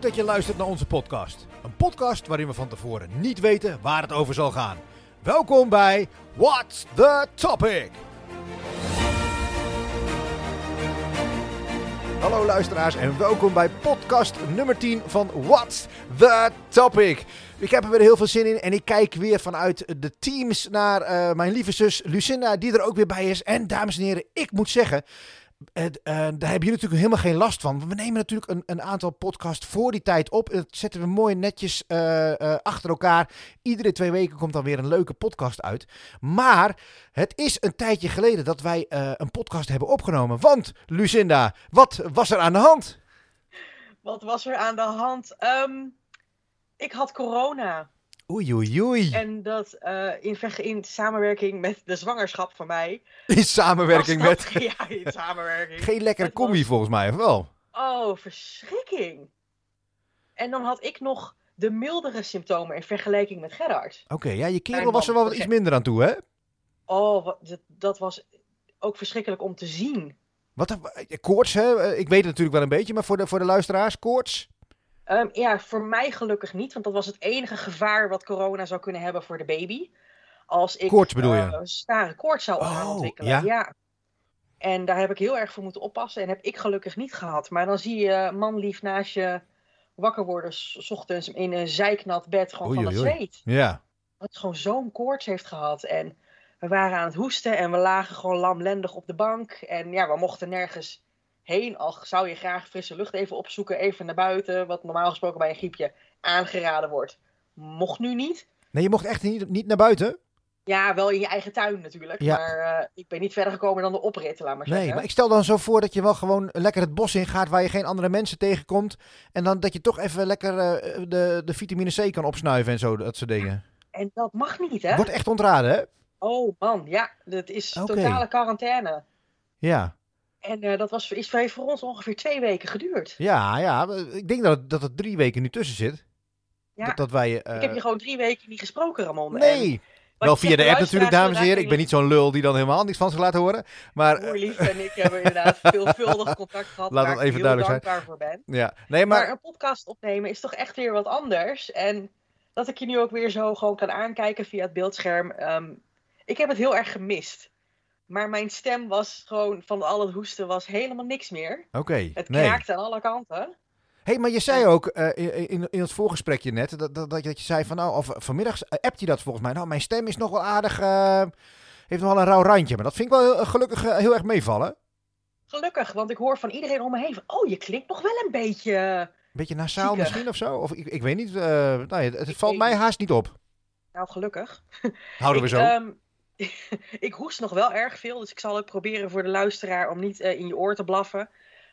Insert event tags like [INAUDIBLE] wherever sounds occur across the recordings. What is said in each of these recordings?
Dat je luistert naar onze podcast. Een podcast waarin we van tevoren niet weten waar het over zal gaan. Welkom bij What's the Topic? Hallo luisteraars en welkom bij podcast nummer 10 van What's the Topic. Ik heb er weer heel veel zin in en ik kijk weer vanuit de teams naar eh, mijn lieve zus Lucinda, die er ook weer bij is. En dames en heren, ik moet zeggen, daar hebben jullie natuurlijk helemaal geen last van. We nemen natuurlijk een, een aantal podcasts voor die tijd op. Dat zetten we mooi netjes uh, achter elkaar. Iedere twee weken komt dan weer een leuke podcast uit. Maar het is een tijdje geleden dat wij een podcast hebben opgenomen. Want, Lucinda, wat was er aan de hand? Wat was er aan de hand? Um, ik had corona. Oei, oei, oei. En dat uh, in, in, samenwerking met de zwangerschap van mij. [LAUGHS] In samenwerking met. [LAUGHS] Ja, in samenwerking. Geen lekkere combi was... volgens mij, of wel? Oh, verschrikking. En dan had ik nog de mildere symptomen in vergelijking met Gerard. Oké, okay, ja, je kerel was er wel wat iets minder aan toe, hè? Oh, wat, dat, dat was ook verschrikkelijk om te zien. Wat, koorts, hè? Ik weet het natuurlijk wel een beetje, maar voor de, voor de luisteraars, koorts? Um, ja, voor mij gelukkig niet, want dat was het enige gevaar wat corona zou kunnen hebben voor de baby. Als ik koorts bedoel je? Uh, stare koorts zou oh, ontwikkelen. Ja? ja? En daar heb ik heel erg voor moeten oppassen en heb ik gelukkig niet gehad. Maar dan zie je man lief naast je wakker worden, s ochtends in een zijknat bed, gewoon oei, van het zweet. Ja. Dat gewoon zo'n koorts heeft gehad. En we waren aan het hoesten en we lagen gewoon lamlendig op de bank. En ja, we mochten nergens heen. Al zou je graag frisse lucht even opzoeken, even naar buiten. Wat normaal gesproken bij een griepje aangeraden wordt. Mocht nu niet. Nee, je mocht echt niet, niet naar buiten? Ja, wel in je eigen tuin natuurlijk. Ja. Maar uh, ik ben niet verder gekomen dan de oprit, laat maar zeggen. Nee, maar ik stel dan zo voor dat je wel gewoon lekker het bos in gaat waar je geen andere mensen tegenkomt. En dan dat je toch even lekker uh, de, de vitamine C kan opsnuiven en zo, dat soort dingen. En dat mag niet, hè? Wordt echt ontraden, hè? Oh man, ja. Dat is totale quarantaine. Ja. En uh, dat was, is voor ons ongeveer twee weken geduurd. Ja, ja. Ik denk dat het, dat drie weken nu tussen zit. Ja. Dat, dat wij, uh... Ik heb je gewoon drie weken niet gesproken, Ramon. Nee. Wel via de app natuurlijk, dames en heren. Ik ben niet zo'n lul die dan helemaal niks van zich laat horen. Maar... Broer Lief en ik hebben inderdaad [LAUGHS] veelvuldig contact gehad. Laat dat even heel duidelijk dankbaar voor ben. Ja. Nee, maar... maar een podcast opnemen is toch echt weer wat anders. En dat ik je nu ook weer zo gewoon kan aankijken via het beeldscherm. Um, ik heb het heel erg gemist. Maar mijn stem was gewoon van al het hoesten was helemaal niks meer. Oké. Okay, het nee. kraakte aan alle kanten. hey, maar je zei ook uh, in, in het voorgesprekje net dat, dat, dat je zei van nou, of vanmiddag uh, appt je dat volgens mij. Nou, mijn stem is nog wel aardig, uh, heeft nog wel een rauw randje. Maar dat vind ik wel heel, gelukkig uh, heel erg meevallen. Gelukkig, want ik hoor van iedereen om me heen van, oh, je klinkt nog wel een beetje. Een beetje nasaal ziekig. misschien of zo? Of ik, ik weet niet. nou, het, het valt mij haast niet op. Nou, gelukkig. Houden we ik, zo. Um, [LAUGHS] ik hoest nog wel erg veel, dus ik zal ook proberen voor de luisteraar om niet uh, in je oor te blaffen.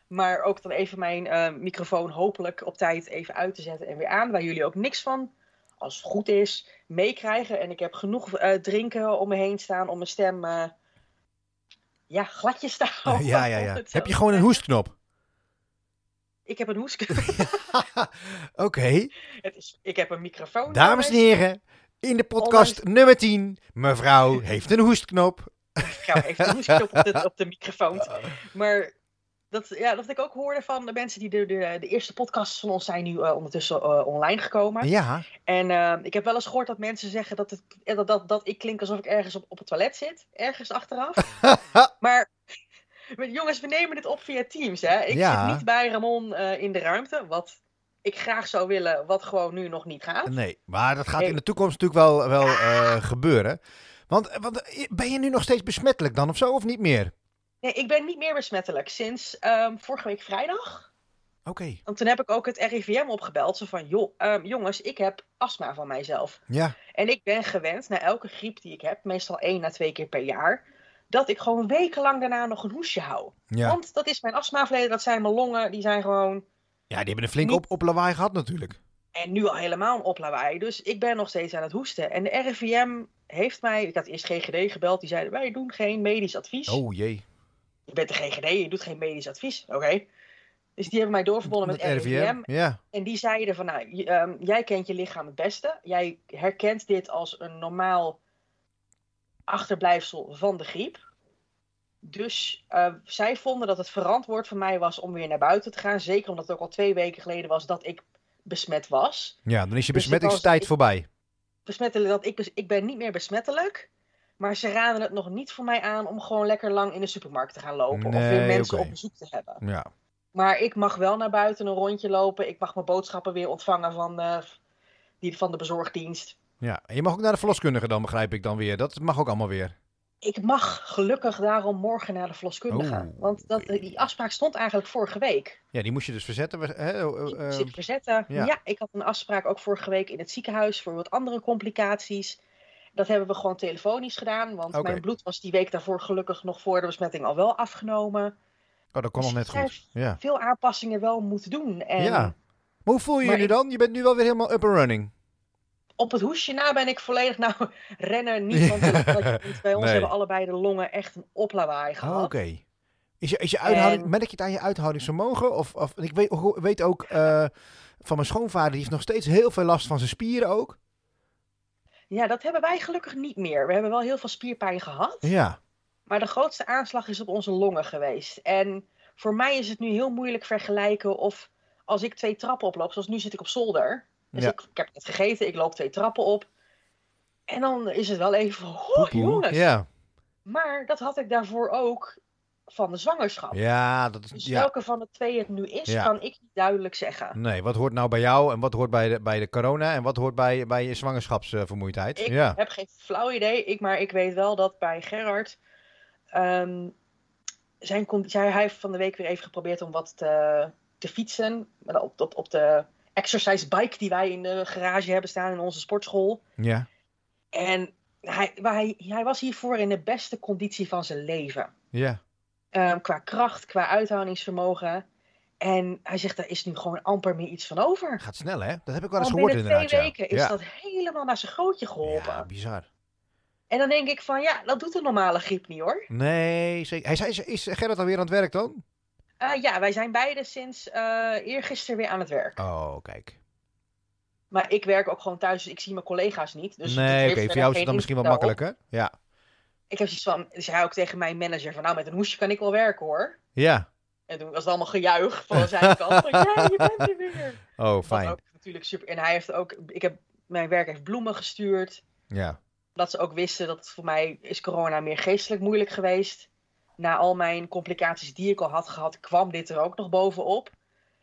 Maar ook dan even mijn uh, microfoon hopelijk op tijd even uit te zetten en weer aan. Waar jullie ook niks van, als het goed is, meekrijgen. En ik heb genoeg uh, drinken om me heen staan om mijn stem ja, gladjes te [LAUGHS] houden. Ja, ja, ja. Heb je gewoon een hoestknop? Ik heb een hoestknop. [LAUGHS] Oké. Okay. Ik heb een microfoon. Dames en heren, in de podcast Ondanks... nummer 10. Mevrouw [LAUGHS] heeft een hoestknop. Mevrouw heeft een hoestknop op de, op de microfoon. [LAUGHS] Maar dat, ja, dat ik ook hoorde van de mensen die de, de, de eerste podcasts van ons zijn nu uh, ondertussen uh, online gekomen. Ja. En uh, ik heb wel eens gehoord dat mensen zeggen dat, het, dat, dat, dat ik klink alsof ik ergens op, op het toilet zit. Ergens achteraf. [LAUGHS] maar jongens, we nemen dit op via Teams. Hè? Ik ja. zit niet bij Ramon in de ruimte. Wat ik graag zou willen, wat gewoon nu nog niet gaat. Nee, maar dat gaat in de toekomst natuurlijk wel, wel uh, gebeuren. Want, want ben je nu nog steeds besmettelijk dan of zo, of niet meer? Nee, ik ben niet meer besmettelijk sinds um, vorige week vrijdag. Oké. Okay. Want toen heb ik ook het RIVM opgebeld. Zo van, joh, um, jongens, ik heb astma van mijzelf. Ja. En ik ben gewend, na elke griep die ik heb, meestal één à twee keer per jaar, dat ik gewoon wekenlang daarna nog een hoesje hou. Ja. Want dat is mijn astmaverleden, dat zijn mijn longen, die zijn gewoon... Ja, die hebben een flink op, op lawaai gehad natuurlijk. En nu al helemaal een oplawaai. Dus ik ben nog steeds aan het hoesten. En de RIVM heeft mij, ik had eerst GGD gebeld, die zeiden wij doen geen medisch advies. Oh jee. Je bent de GGD, je doet geen medisch advies. Oké. Okay. Dus die hebben mij doorverbonden met, met RIVM. Ja. En die zeiden van, nou, um, jij kent je lichaam het beste. Jij herkent dit als een normaal achterblijfsel van de griep. Dus uh, zij vonden dat het verantwoord voor mij was om weer naar buiten te gaan. Zeker omdat het ook al twee weken geleden was dat ik besmet was. Ja, dan is je Dus besmettingstijd voorbij. Besmettelijk, dat ik, ik ben niet meer besmettelijk. Maar ze raden het nog niet voor mij aan om gewoon lekker lang in de supermarkt te gaan lopen. of weer mensen op bezoek te hebben. Ja. Maar ik mag wel naar buiten een rondje lopen. Ik mag mijn boodschappen weer ontvangen van, eh, die, van de bezorgdienst. ja. En je mag ook naar de verloskundige dan, begrijp ik dan weer. Dat mag ook allemaal weer. Ik mag gelukkig daarom morgen naar de verloskundige. Oh, Want dat, die afspraak stond eigenlijk vorige week. Ja, die moest je dus verzetten. Hè? eh, Die eh, moest ik verzetten. ja. Ja. ik had een afspraak ook vorige week in het ziekenhuis voor wat andere complicaties. Dat hebben we gewoon telefonisch gedaan. Want mijn bloed was die week daarvoor gelukkig nog voor de besmetting al wel afgenomen. oh, dat kon Dus nog net ik goed. Ja. Veel aanpassingen wel moeten doen. En Ja. Maar hoe voel je je nu ik- dan? Je bent nu wel weer helemaal up and running. Op het hoesje na ben ik volledig nou [LAUGHS] rennen. Niet, want, bij ons hebben allebei de longen echt een oplawaai Oh, gehad. Oké. Is je, is je uithouding, En- Merk je het aan je uithoudingsvermogen? Of, of, ik weet, weet ook eh, van mijn schoonvader, die heeft nog steeds heel veel last van zijn spieren ook. Ja, dat hebben wij gelukkig niet meer. We hebben wel heel veel spierpijn gehad. Ja. Maar de grootste aanslag is op onze longen geweest. En voor mij is het nu heel moeilijk vergelijken of als ik twee trappen oploop, zoals nu zit ik op zolder. Dus Ja. ik, ik heb net gegeten, ik loop twee trappen op. En dan is het wel even oh jongens. Ja. Maar dat had ik daarvoor ook van de zwangerschap. Ja, dat is. Dus Ja. welke van de twee het nu is, Ja. kan ik niet duidelijk zeggen. Nee, wat hoort nou bij jou en wat hoort bij de, bij de corona en wat hoort bij, bij je zwangerschapsvermoeidheid? Ik ja. heb geen flauw idee, ik, maar ik weet wel dat bij Gerard. ehm, zijn hij heeft van de week weer even geprobeerd om wat te, te fietsen. maar Op, op, op de exercise bike die wij in de garage hebben staan in onze sportschool. Ja. En hij, hij, hij was hiervoor in de beste conditie van zijn leven. Ja. Ehm, qua kracht, qua uithoudingsvermogen. En hij zegt, daar is nu gewoon amper meer iets van over. Gaat snel, hè? Dat heb ik wel eens gehoord binnen inderdaad. twee ja. weken is ja. dat helemaal naar zijn grootje geholpen. Ja, bizar. En dan denk ik van, ja, dat doet een normale griep niet hoor. Nee, zeker. Hij zei, is Gerrit alweer aan het werk dan? Eh, ja, wij zijn beide sinds eh eergisteren weer aan het werk. Oh, kijk. Maar ik werk ook gewoon thuis, dus ik zie mijn collega's niet. Dus nee, oké. Voor jou is het dan misschien wat invloed makkelijker. Ja. Ik heb zoiets van, dus hij ook tegen mijn manager van, nou met een hoesje kan ik wel werken hoor. Ja. En toen was het allemaal gejuich van zijn kant. Van, ja, je bent er weer. [LAUGHS] Oh, fijn. ook natuurlijk super. En hij heeft ook, ik heb, mijn werk heeft bloemen gestuurd. Ja. Dat ze ook wisten dat het voor mij is corona meer geestelijk moeilijk geweest. Na al mijn complicaties die ik al had gehad, kwam dit er ook nog bovenop.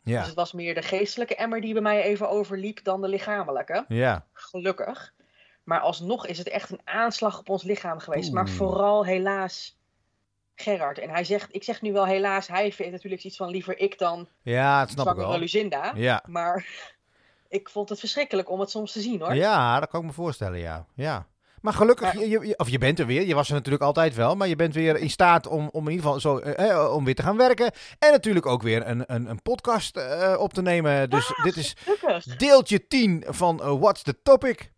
Ja. Dus het was meer de geestelijke emmer die bij mij even overliep dan de lichamelijke. Ja. Gelukkig. Maar alsnog is het echt een aanslag op ons lichaam geweest. Maar vooral helaas Gerard. En hij zegt, ik zeg nu wel helaas, hij vindt natuurlijk iets van liever ik dan Ja, dat snap ik wel. Lucinda. Ja. Maar [LAUGHS] ik vond het verschrikkelijk om het soms te zien hoor. Ja, dat kan ik me voorstellen, ja. ja. Maar gelukkig, Maar- je, je- of je bent er weer. Je was er natuurlijk altijd wel. Maar je bent weer in staat om, om in ieder geval zo, eh, eh, om weer te gaan werken. En natuurlijk ook weer een, een, een podcast eh, op te nemen. Dus dit is Gelukkig. deeltje 10 van What's the Topic.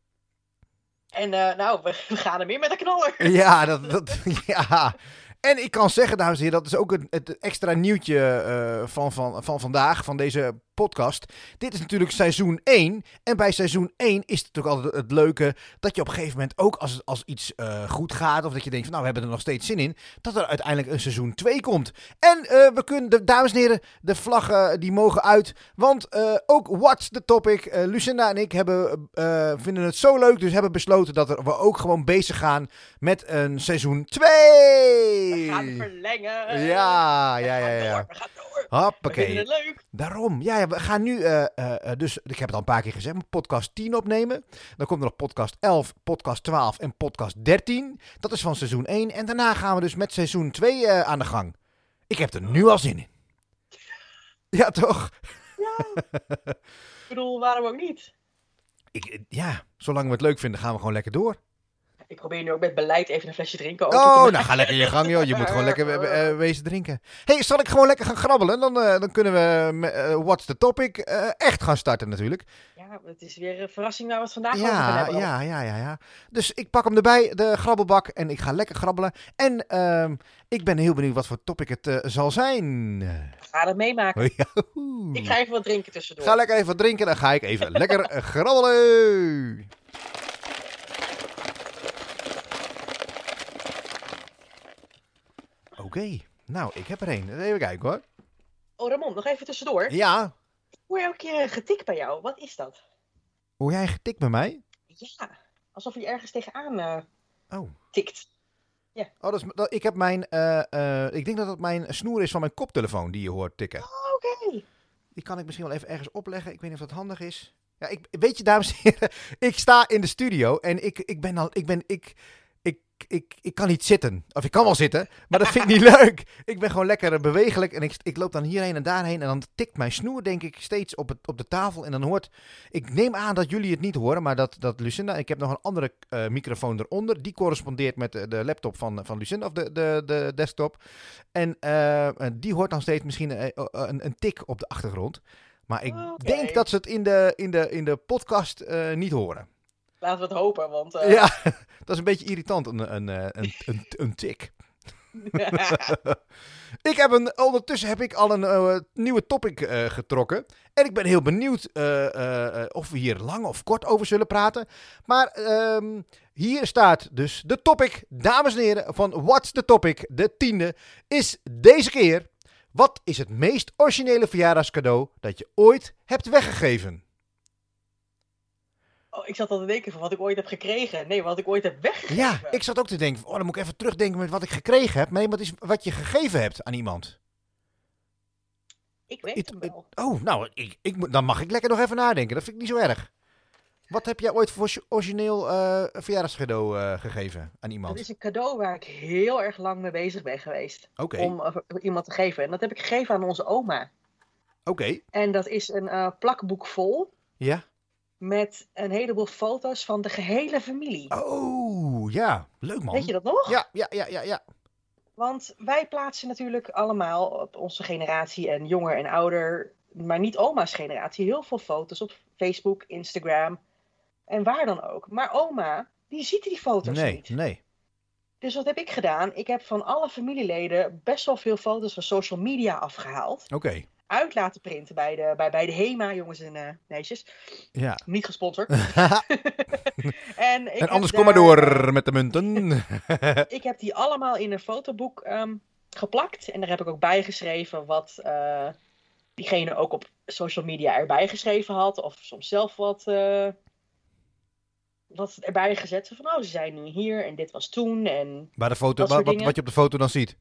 En eh, nou, we, [LAUGHS] we gaan er weer met de knaller. Ja, dat, dat, [LAUGHS] ja. En ik kan zeggen, dames en heren, dat is ook het, het extra nieuwtje eh, van, van, van vandaag, van deze podcast. Dit is natuurlijk seizoen 1. En bij seizoen 1 is het natuurlijk altijd het leuke dat je op een gegeven moment ook als, als iets eh, goed gaat, of dat je denkt van nou, we hebben er nog steeds zin in, dat er uiteindelijk een seizoen 2 komt. En eh, we kunnen, de, dames en heren, de vlaggen die mogen uit. Want eh, ook What's the Topic, eh, Lucinda en ik hebben, eh, vinden het zo leuk, dus hebben besloten dat er, we ook gewoon bezig gaan met een seizoen 2. We gaan verlengen. Ja, ja, ja, gaan ja. door, We gaan door. We vinden het leuk. Daarom. Ja, ja, we gaan nu, eh, eh, dus ik heb het al een paar keer gezegd, podcast 10 opnemen. Dan komt er nog podcast 11, podcast 12 en podcast 13. Dat is van seizoen 1. En daarna gaan we dus met seizoen 2 eh, aan de gang. Ik heb er nu al zin in. Ja, toch? [LAUGHS] Ik bedoel, waarom ook niet? Ik, ja, zolang we het leuk vinden, gaan we gewoon lekker door. Ik probeer nu ook met beleid even een flesje drinken Oh, nou ga lekker in je gang, joh. Je moet gewoon lekker eh, eh, [LAUGHS] wezen drinken. hey, zal ik gewoon lekker gaan grabbelen? Dan, eh, dan kunnen we What's the Topic echt gaan starten natuurlijk. Ja, het is weer een verrassing waar we het vandaag over gaan hebben. ja, ja, ja, ja. Dus ik pak hem erbij, de grabbelbak, en ik ga lekker grabbelen. En ehm, ik ben heel benieuwd wat voor topic het zal zijn. Gaan het meemaken. [LAUGHS] Ik ga even wat drinken tussendoor. Ga lekker even wat drinken, dan ga ik even lekker grabbelen. Oké, nou, ik heb er één. Even kijken hoor. Oh, Ramon, nog even tussendoor. Ja, hoor elke keer een getik bij jou. Wat is dat? Hoor jij getikt bij mij? Ja, alsof je ergens tegenaan eh, Oh. tikt. Oh, dat is, dat, ik heb mijn, eh, eh, ik denk dat het mijn snoer is van mijn koptelefoon die je hoort tikken. Oh, Oké. Die kan ik misschien wel even ergens opleggen. Ik weet niet of dat handig is. Ja, ik, weet je, dames en heren, [LAUGHS] ik sta in de studio en ik, ik ben al, ik ben, ik, ik, ik, kan niet zitten. Of ik kan wel zitten, maar dat vind ik niet [LAUGHS] leuk. Ik ben gewoon lekker bewegelijk en ik, ik loop dan hierheen en daarheen en dan tikt mijn snoer denk ik steeds op, het, op de tafel en dan hoort, ik neem aan dat jullie het niet horen, maar dat, dat Lucinda, ik heb nog een andere eh, microfoon eronder, die correspondeert met de, de laptop van, van Lucinda, of de, de, de desktop. En eh, die hoort dan steeds misschien eh, een, een tik op de achtergrond. Maar ik Oké. denk dat ze het in de, in de, in de podcast niet horen. Laten we het hopen, want... eh, Ja, [LAUGHS] dat is een beetje irritant, een, een, eh, een, een, een tik. [LAUGHS] ik heb een, ondertussen heb ik al een eh, nieuwe topic getrokken. En ik ben heel benieuwd of we hier lang of kort over zullen praten. Maar ehm, hier staat dus de topic, dames en heren, van What's the Topic, de tiende, is deze keer... Wat is het meest originele verjaardagscadeau dat je ooit hebt weggegeven? Oh, ik zat al te denken van wat ik ooit heb gekregen. Nee, wat ik ooit heb weggegeven. Ja, ik zat ook te denken, oh, dan moet ik even terugdenken met wat ik gekregen heb. Nee, wat is wat je gegeven hebt aan iemand. Ik weet het wel. Oh, nou, ik, ik, dan mag ik lekker nog even nadenken. Dat vind ik niet zo erg. Wat heb jij ooit voor origineel eh verjaardagscadeau eh, gegeven aan Dat iemand? is een cadeau waar ik heel erg lang mee bezig ben geweest. Oké, Om eh, iemand te geven. En dat heb ik gegeven aan onze oma. oké. En dat is een plakboek vol Ja. Met een heleboel foto's van de gehele familie. Oh, ja. Leuk man. Weet je dat nog? Ja, ja, ja, ja, ja. Want wij plaatsen natuurlijk allemaal op onze generatie en jonger en ouder, maar niet oma's generatie, heel veel foto's op Facebook, Instagram en waar dan ook. Maar oma, die ziet die foto's Nee, niet. nee. Dus wat heb ik gedaan? Ik heb van alle familieleden best wel veel foto's van social media afgehaald. Oké. Uit laten printen bij de, bij, bij de HEMA, jongens en eh, meisjes. Ja. Niet gesponsord. [LAUGHS] [LAUGHS] en ik en anders kom maar door met de munten. [LAUGHS] ik heb die allemaal in een fotoboek ehm, geplakt. En daar heb ik ook bijgeschreven wat eh, diegene ook op social media erbij geschreven had. Of soms zelf wat, eh, wat erbij gezet. Van, oh, ze zijn nu hier en dit was toen. En Waar de foto, wat, wat, wat je op de foto dan ziet.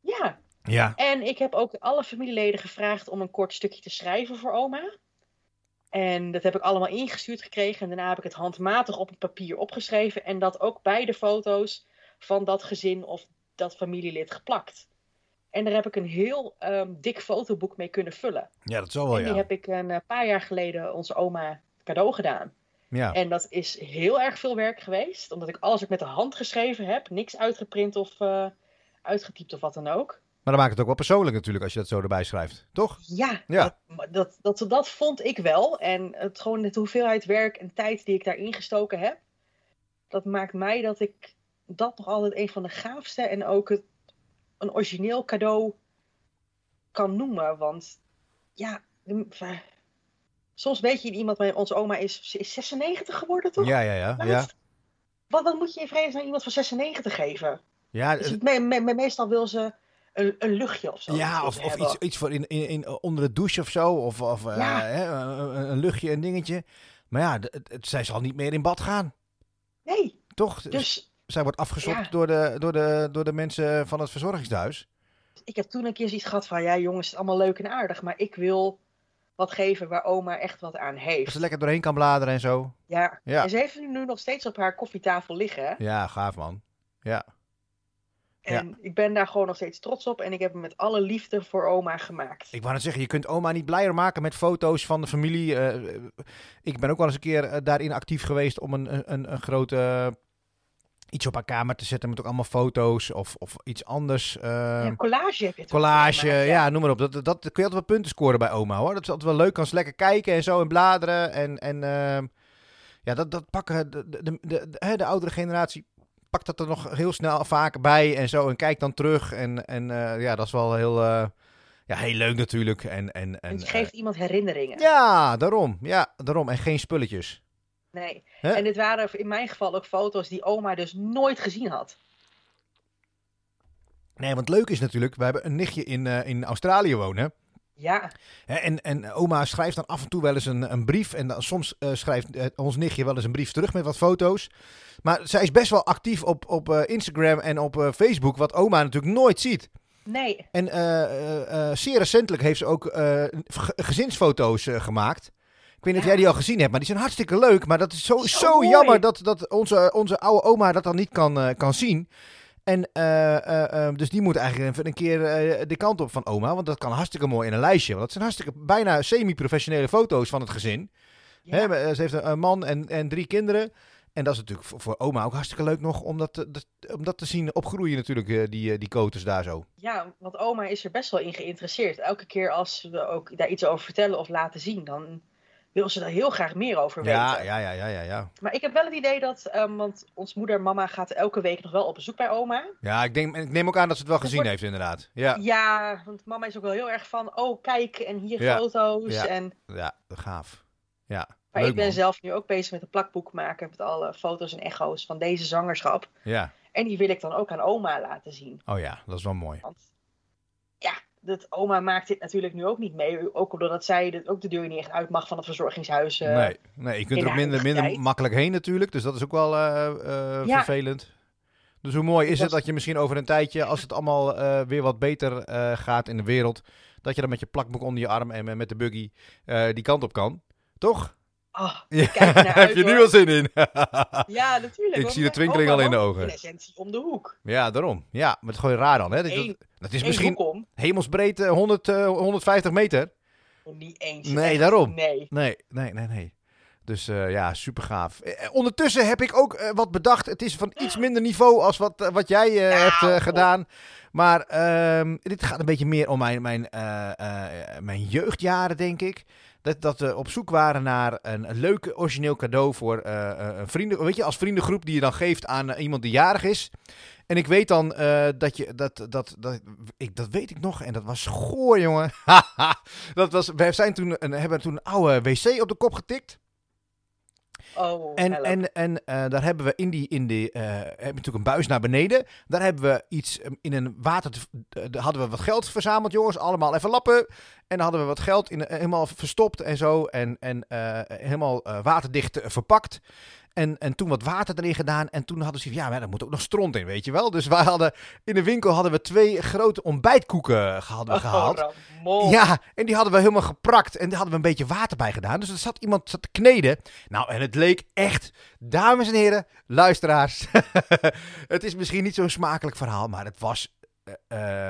ja. Ja. En ik heb ook alle familieleden gevraagd om een kort stukje te schrijven voor oma. En dat heb ik allemaal ingestuurd gekregen. En daarna heb ik het handmatig op een papier opgeschreven. En dat ook bij de foto's van dat gezin of dat familielid geplakt. En daar heb ik een heel ehm, dik fotoboek mee kunnen vullen. Ja, dat zal wel, en die ja. heb ik een eh, paar jaar geleden onze oma cadeau gedaan. Ja. En dat is heel erg veel werk geweest. Omdat ik alles ook met de hand geschreven heb. Niks uitgeprint of eh, uitgetypt of wat dan ook. Maar dan maakt het ook wel persoonlijk natuurlijk als je dat zo erbij schrijft. Toch? Ja, Ja. Dat, dat, dat, dat vond ik wel. En het, gewoon de hoeveelheid werk en tijd die ik daarin gestoken heb, dat maakt mij dat ik dat nog altijd een van de gaafste en ook het, een origineel cadeau kan noemen. Want ja, soms weet je iemand, maar onze oma is, is 96 geworden toch? Ja, ja, ja. Ja? Wat, wat moet je in vredesnaam iemand van 96 geven? ja, Dus me- me- meestal wil ze een, een luchtje of zo. Ja, of, of iets, iets voor in, in, in, onder de douche of zo. Of, of eh, Ja. hè, een, een luchtje, een dingetje. Maar ja, het, zij zal niet meer in bad gaan. Nee, Toch? dus zij wordt afgezocht Ja. door, de, door, de, door de mensen van het verzorgingshuis. ik heb toen een keer zoiets gehad van, ja jongens, het is allemaal leuk en aardig, maar ik wil wat geven waar oma echt wat aan Dat heeft. ze lekker doorheen kan bladeren en zo. Ja. Ja. en ze heeft nu nog steeds op haar koffietafel liggen. hè. Ja, gaaf man. Ja. En ik ben daar gewoon nog steeds trots op en ik heb hem met alle liefde voor oma gemaakt. Ik wou net zeggen, je kunt oma niet blijer maken met foto's van de familie. Eh, eh, ik ben ook wel eens een keer eh, daarin actief geweest om een, een- een, grote... iets op haar kamer te zetten met ook allemaal foto's of, of iets anders. ja, collage heb je collage, ja. noem maar op. Dat, dat, dat kun je altijd wel punten scoren bij oma hoor. Dat is altijd wel leuk. Kan ze lekker kijken en zo en bladeren. En, en ja, dat, dat pakken de, de, de, de oudere generatie pakt dat er nog heel snel vaak bij en zo. En kijkt dan terug. En, en eh, ja, dat is wel heel, eh, ja, heel leuk natuurlijk. En, en, en, je geeft iemand herinneringen. eh, ja, daarom. Ja, daarom. En geen spulletjes. Nee. En dit waren in mijn geval ook foto's die oma dus nooit gezien had. Nee, want leuk is natuurlijk, we hebben een nichtje in, eh, in Australië wonen. Ja, En, en oma schrijft dan af en toe wel eens een, een brief. En dan, soms eh, schrijft eh, ons nichtje wel eens een brief terug met wat foto's. Maar zij is best wel actief op, op eh, Instagram en op Facebook, wat oma natuurlijk nooit ziet. nee. En zeer recentelijk heeft ze ook ge- gezinsfoto's gemaakt. Ik weet niet of jij die al gezien hebt, maar die zijn hartstikke leuk. Maar dat is zo, zo, jammer dat, dat onze, onze oude oma dat dan niet kan, kan zien. En eh, eh, eh, dus die moet eigenlijk even een keer eh, de kant op van oma. Want dat kan hartstikke mooi in een lijstje. Want dat zijn hartstikke bijna semi-professionele foto's van het gezin. Ja. Hè, ze heeft een, man en, en drie kinderen. En dat is natuurlijk voor, voor oma ook hartstikke leuk nog om dat, om dat te zien opgroeien natuurlijk, die, die koters daar zo. Ja, want oma is er best wel in geïnteresseerd. Elke keer als we ook daar iets over vertellen of laten zien, dan wil ze daar heel graag meer over weten. Ja, ja, ja, ja, ja, ja. Maar ik heb wel het idee dat, ehm, want ons moeder, mama gaat elke week nog wel op bezoek bij oma. Ja, ik, denk, ik neem ook aan dat ze het wel gezien wordt- heeft, inderdaad. Ja, Ja, want mama is ook wel heel erg van, oh kijk en hier Ja, foto's. ja. En, ja gaaf. Ja, maar leuk ik ben man. zelf nu ook bezig met een plakboek maken met alle foto's en echo's van deze zwangerschap. Ja, En die wil ik dan ook aan oma laten zien. oh ja, dat is wel mooi. Want dat oma maakt dit natuurlijk nu ook niet mee. Ook omdat zij dit, ook de deur niet echt uit mag van het verzorgingshuis. eh. nee, nee, je kunt er ook de minder, minder tijd. makkelijk heen natuurlijk. Dus dat is ook wel eh, eh, Ja. vervelend. Dus hoe mooi is Dat het dat je misschien over een tijdje, als het allemaal weer wat beter gaat in de wereld, dat je dan met je plakboek onder je arm en met- de buggy die kant op kan. Toch? [LAUGHS] Ja, kijk naar uit, [LAUGHS] heb je nu al zin in? [LAUGHS] ja, natuurlijk. Ik zie de twinkeling al in de ogen. In essentie om de hoek. ja, daarom. Ja, maar het is gewoon raar dan. Hè? Dat, Eén- dat, dat is misschien hoek om. hemelsbreed eh, 100, eh, 150 meter. Niet eens. Nee, echt. daarom. Nee. Nee, nee, nee, nee. Dus eh, ja, super gaaf. ondertussen heb ik ook eh, wat bedacht. Het is van iets minder niveau als wat, eh, wat jij eh, Ja, hebt eh, gedaan. Maar ehm, dit gaat een beetje meer om mijn, mijn, eh, eh, mijn jeugdjaren, denk ik. Dat, dat we op zoek waren naar een, leuk origineel cadeau voor eh, eh, een vrienden. Weet je, als vriendengroep die je dan geeft aan eh, iemand die jarig is. En ik weet dan dat je dat, dat, dat, ik, dat weet ik nog. En dat was goor, jongen. [LAUGHS] dat was, we zijn toen een, hebben toen een oude wc op de kop getikt. Oh, En, help. en, en eh, daar hebben we in die, in die heb je natuurlijk een buis naar beneden. Daar hebben we iets eh, in een water, te- eh, daar hadden we wat geld verzameld, jongens. Allemaal even lappen. En dan hadden we wat geld in, helemaal verstopt en zo. En, en helemaal waterdicht verpakt. En, en toen wat water erin gedaan. En toen hadden ze ja, maar daar moet ook nog stront in, weet je wel. Dus wij hadden, in de winkel hadden we twee grote ontbijtkoeken hadden we Oh, gehaald. [LAUGHS] Ja, en die hadden we helemaal geprakt. En daar hadden we een beetje water bij gedaan. Dus er zat iemand zat te kneden. Nou, en het leek echt, dames en heren, luisteraars. [LAUGHS] het is misschien niet zo'n smakelijk verhaal, maar het was. eh,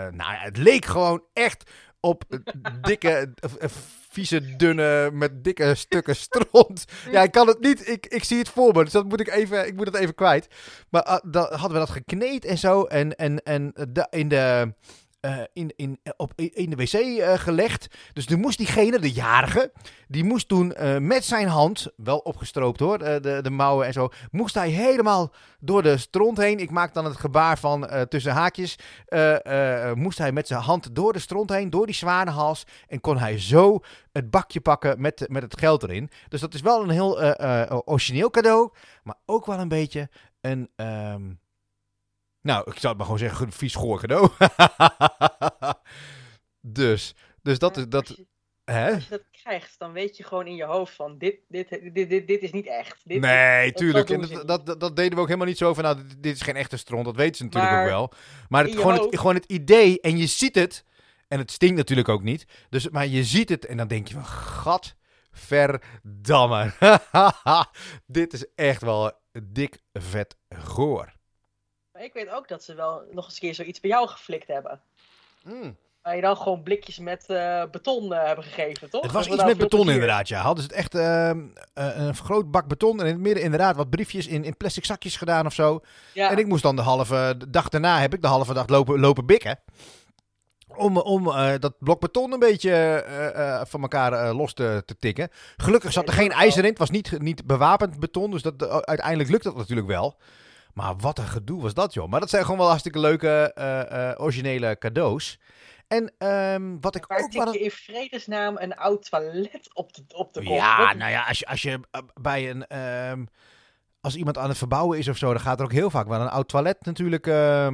eh, nou ja, het leek gewoon echt op eh, dikke, [LAUGHS] eh, eh, vieze, dunne, met dikke stukken stront. [LAUGHS] Ja, ik kan het niet. Ik, ik zie het voor me, dus dat moet ik even, ik moet het even kwijt. Maar ah, dan hadden we dat gekneed en zo. En, en, en eh, in de eh, in, in, op, in de wc eh, gelegd. Dus toen moest diegene, de jarige, die moest toen eh, met zijn hand, wel opgestroopt hoor, eh, de, de mouwen en zo, moest hij helemaal door de stront heen. Ik maak dan het gebaar van eh, tussen haakjes. eh, eh, moest hij met zijn hand door de stront heen, door die zwanenhals. En kon hij zo het bakje pakken met, met het geld erin. Dus dat is wel een heel eh, eh, origineel cadeau. Maar ook wel een beetje een... ehm, nou, ik zou het maar gewoon zeggen, vies goor cadeau. [LAUGHS] dus, dus dat Ja, is... Dat, Als je, hè? als je dat krijgt, dan weet je gewoon in je hoofd van dit, dit, dit, dit, dit is niet echt. Dit, Nee, tuurlijk. dat En dat, dat, dat deden we ook helemaal niet zo van, nou, dit, is geen echte stront. Dat weten ze natuurlijk Maar ook wel. Maar het, gewoon, het, gewoon het idee, en je ziet het, en het stinkt natuurlijk ook niet. Dus, maar je ziet het en dan denk je van, gadverdamme. [LAUGHS] dit is echt wel dik vet goor. Maar ik weet ook dat ze wel nog eens een keer zoiets bij jou geflikt hebben. Mm. Waar je dan gewoon blikjes met eh, beton eh, hebben gegeven, toch? Het was iets met beton inderdaad, ja. Hadden ze het echt ehm, eh, een groot bak beton en in het midden inderdaad wat briefjes in, in plastic zakjes gedaan of zo. Ja. En ik moest dan de halve de dag daarna, heb ik de halve dag lopen, lopen bikken. Om, om dat blok beton een beetje van elkaar los te, te tikken. Gelukkig zat er geen ijzer in. Het was niet, niet bewapend beton. Dus dat, uiteindelijk lukt dat natuurlijk wel. Maar wat een gedoe was dat, joh. Maar dat zijn gewoon wel hartstikke leuke, eh, eh, originele cadeaus. En ehm, wat ik Waar ook tik wel... je in vredesnaam een oud toilet op de, op de kop? Ja, nou ja, als je, als je eh, bij een. ehm, als iemand aan het verbouwen is of zo, dan gaat er ook heel vaak wel een oud toilet natuurlijk eh,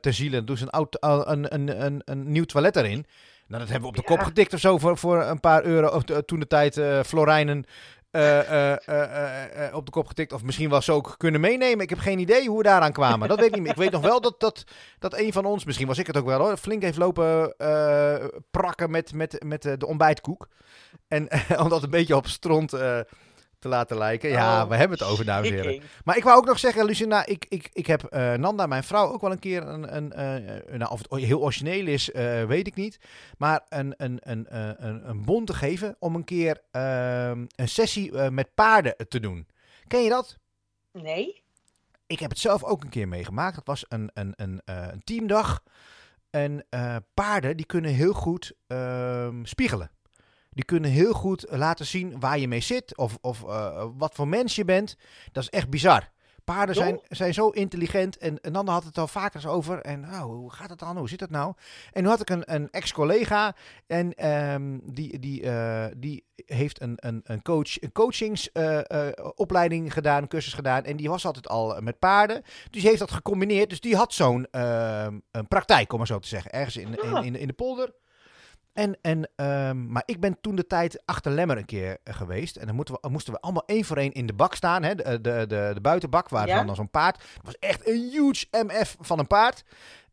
ter ziele. Dan doen ze een, oud, een, een, een, een nieuw toilet erin. Nou, dat hebben we op de Ja. kop getikt of zo voor, voor een paar euro. Of toen de tijd Florijnen eh, eh, eh, op de kop getikt. Of misschien wel ze ook kunnen meenemen. Ik heb geen idee hoe we daaraan kwamen. Dat weet ik niet meer. Ik weet nog wel dat, dat, dat een van ons, misschien was ik het ook wel hoor, flink heeft lopen prakken met, met, met de ontbijtkoek. En [LAUGHS] om dat een beetje op stront te laten lijken. Ja, Oh, we hebben het over, dames en heren. Maar ik wou ook nog zeggen, Lucinda, ik, ik, ik heb eh, Nanda, mijn vrouw, ook wel een keer een, een, eh, nou, of het heel origineel is, eh, weet ik niet. Maar een, een, een, eh, een, een bon te geven om een keer ehm, een sessie eh, met paarden te doen. Ken je dat? Nee? Ik heb het zelf ook een keer meegemaakt. Dat was een, een, een, eh, een teamdag. En eh, paarden die kunnen heel goed ehm, spiegelen. Die kunnen heel goed laten zien waar je mee zit of, of eh, wat voor mens je bent. Dat is echt bizar. Paarden zijn, zijn zo intelligent. En, en dan had het al vaker eens over. En nou, hoe gaat het dan? Hoe zit het nou? En nu had ik een, een ex-collega. En ehm, die, die, eh, die heeft een, een, een, coach, een coachingsopleiding gedaan, een cursus gedaan. En die was altijd al met paarden. Dus die heeft dat gecombineerd. Dus die had zo'n ehm, een praktijk, om maar zo te zeggen. Ergens in, in, Ah. in, in de polder. En, en, ehm, maar ik ben toen de tijd achter Lemmer een keer eh, geweest. En dan moeten we, moesten we allemaal één voor één in de bak staan. Hè? De, de, de, de buitenbak, waar Ja. dan zo'n paard. Het was echt een huge MF van een paard.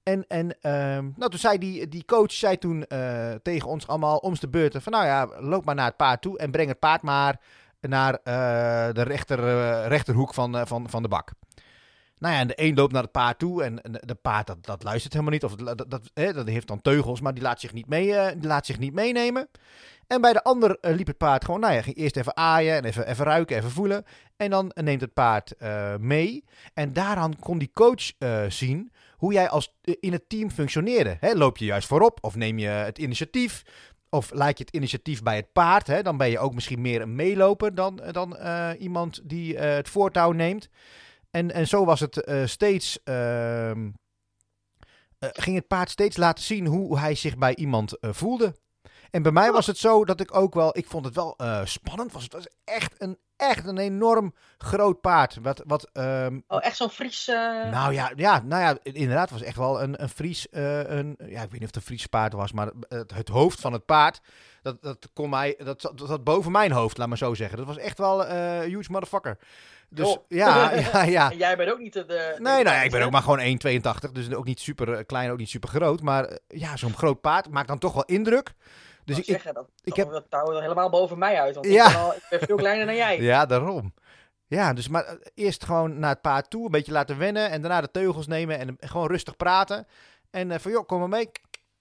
En, en ehm, nou, toen zei die, die coach zei toen eh, tegen ons allemaal om de beurten van... Nou ja, loop maar naar het paard toe en breng het paard maar naar eh, de rechter, eh, rechterhoek van, eh, van, van de bak. Nou ja, en de een loopt naar het paard toe en en de paard dat, dat luistert helemaal niet. Of dat, dat, dat, heeft dan teugels, maar die laat zich niet, mee, eh, die laat zich niet meenemen. En bij de ander eh, liep het paard gewoon, nou ja, ging eerst even aaien en even, even ruiken, even voelen. En dan neemt het paard eh, mee. En daaraan kon die coach zien hoe jij als, in het team functioneerde. Hè, loop je juist voorop of neem je het initiatief? Of laat je het initiatief bij het paard? Hè? Dan ben je ook misschien meer een meeloper dan, dan iemand die het voortouw neemt. En, en zo was het eh, steeds. ehm, eh, ging het paard steeds laten zien hoe hij zich bij iemand eh, voelde. En bij mij was het zo dat ik ook wel. Ik vond het wel spannend. Was het was echt een, echt een enorm groot paard. Wat, wat ehm, Oh, echt zo'n Fries... nou ja, ja, nou ja, inderdaad was echt wel een, een Fries, een, ja, ik weet niet of het een Fries paard was, maar het, het hoofd van het paard, dat, dat kon mij, dat, dat boven mijn hoofd, laat maar zo zeggen. Dat was echt wel eh huge motherfucker. Dus Joh. ja, [LAUGHS] ja, ja. En jij bent ook niet de... de Nee, nou ja, ik ben ook maar gewoon 1,82, dus ook niet super eh, klein, ook niet super groot. Maar eh, ja, zo'n groot paard maakt dan toch wel indruk. Dus ik, zeggen, dat, ik heb- dat touwt er helemaal boven mij uit. Want Ja. ik, ben al, ik ben veel kleiner dan jij. [LAUGHS] Ja, daarom. Ja, dus maar eh, eerst gewoon naar het paard toe, een beetje laten wennen en daarna de teugels nemen en gewoon rustig praten. En van joh, kom maar mee.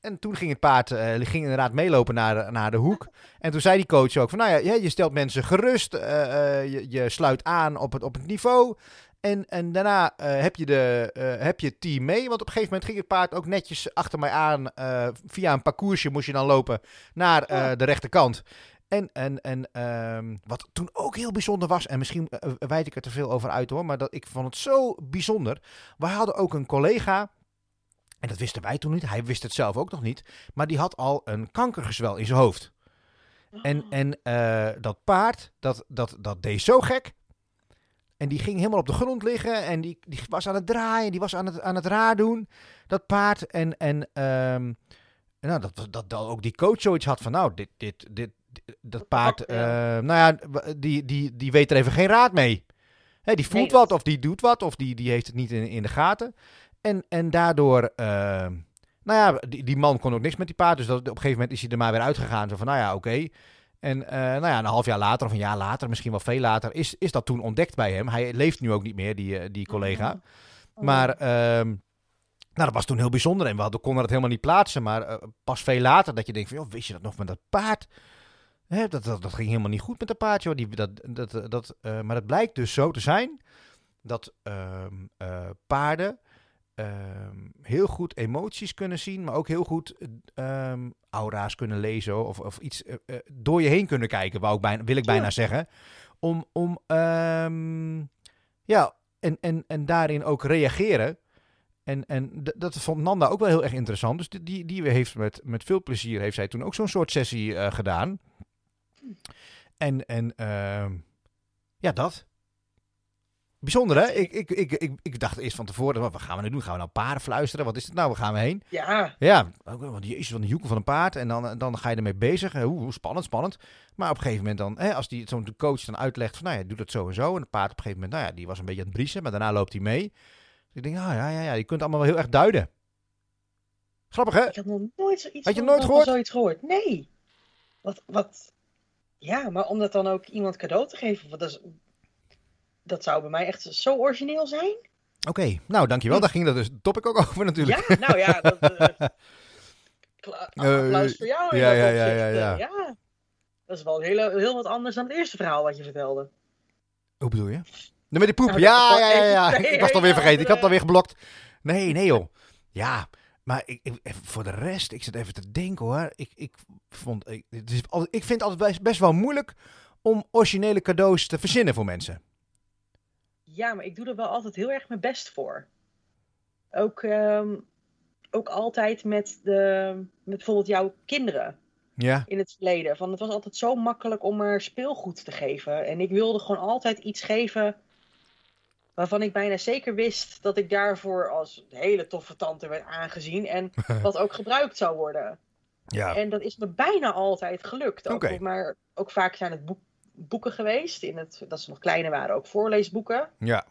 En toen ging het paard eh, ging inderdaad meelopen naar, de- naar de hoek. En toen zei die coach ook van nou ja, je, stelt mensen gerust, eh, eh, je, je sluit aan op het, op het niveau. En, en daarna heb, je de, heb je het team mee. Want op een gegeven moment ging het paard ook netjes achter mij aan. via een parcoursje moest je dan lopen naar de rechterkant. En, en, en ehm, wat toen ook heel bijzonder was, en misschien wijd ik er te veel over uit hoor, maar dat, ik vond het zo bijzonder. Wij hadden ook een collega, en dat wisten wij toen niet, hij wist het zelf ook nog niet, maar die had al een kankergezwel in zijn hoofd. En, en eh, dat paard, dat, dat, dat deed zo gek. En die ging helemaal op de grond liggen en die, die was aan het draaien, die was aan het, aan het raar doen, dat paard. En, en ehm, nou, dat, dat, dat ook die coach zoiets had van, nou, dit, dit, dit, dit- dat paard, Oh, eh, nou ja, die, die, die weet er even geen raad mee. Hè, die voelt Nee, wat of die doet wat of die, die heeft het niet in, in de gaten. En, en daardoor, ehm, nou ja, die, die man kon ook niks met die paard. Dus dat, op een gegeven moment is hij er maar weer uitgegaan. Zo van, nou ja, oké. En eh, nou ja, een half jaar later of een jaar later, misschien wel veel later, is, is dat toen ontdekt bij hem. Hij leeft nu ook niet meer, die, eh, die collega. Oh. Maar ehm, nou, dat was toen heel bijzonder. En we hadden, konden het helemaal niet plaatsen. Maar eh, pas veel later dat je denkt van, joh, wist je dat nog met dat paard? Hè, dat, dat, dat ging helemaal niet goed met dat paard, joh. Die, dat, dat, dat, eh, maar het blijkt dus zo te zijn dat ehm, eh, paarden ehm, heel goed emoties kunnen zien, maar ook heel goed ehm, aura's kunnen lezen of, of iets eh, eh, door je heen kunnen kijken, wou ik bijna, wil ik bijna Ja. zeggen. Om, om ehm, ja, en, en, en daarin ook reageren. En, en dat vond Nanda ook wel heel erg interessant. Dus die- die, heeft met, met veel plezier heeft zij toen ook zo'n soort sessie eh, gedaan. En, en ehm, ja, dat. Bijzonder, hè? Ik, ik, ik, ik, ik dacht eerst van tevoren, wat gaan we nu doen? Gaan we nou paarden fluisteren? Wat is het nou? Waar gaan we heen? Ja, Ja, want jezus, van de joekel van een paard. En dan, dan ga je ermee bezig. Hoe spannend, spannend. Maar op een gegeven moment dan, hè, als die zo'n coach dan uitlegt van, nou ja, doe dat zo en zo. En het paard op een gegeven moment, nou ja, die was een beetje aan het briesen, maar daarna loopt hij mee. Dus ik denk, ah ja, ja, ja, je kunt allemaal wel heel erg duiden. Grappig, hè? ik had nog nooit zoiets Had je nooit gehoord? zoiets gehoord. Nee. Wat, wat... Ja, maar om dat dan ook iemand cadeau te geven, wat dat, is, dat zou bij mij echt zo origineel zijn. Oké, nou dankjewel. Daar ging dat dus topic ook over natuurlijk. Ja, nou ja, dat, Eh, [LAUGHS] applaus voor jou ja, ja, ja, ja, ja. Eh, ja. Dat is wel heel, heel wat anders dan het eerste verhaal wat je vertelde. Hoe bedoel je? Nee, met die poep. Nou, Ja, ja, ja, ja. [LAUGHS] Ik was het alweer ja, vergeten. Ik had het alweer ja. geblokt. Nee, nee joh. Ja, maar ik, voor de rest, ik zit even te denken hoor. Ik, ik, vond, ik, het is altijd, ik vind het altijd best, best wel moeilijk om originele cadeaus te verzinnen voor mensen. Ja, maar ik doe er wel altijd heel erg mijn best voor. Ook, ehm, ook altijd met, de, met bijvoorbeeld jouw kinderen Ja, in het verleden. Van, het was altijd zo makkelijk om er speelgoed te geven. En ik wilde gewoon altijd iets geven waarvan ik bijna zeker wist dat ik daarvoor als hele toffe tante werd aangezien. En [LAUGHS] wat ook gebruikt zou worden. ja. En dat is me bijna altijd gelukt. Ook. Maar ook vaak zijn het boek- boeken geweest. In het, dat ze nog kleiner waren, ook voorleesboeken. Ja,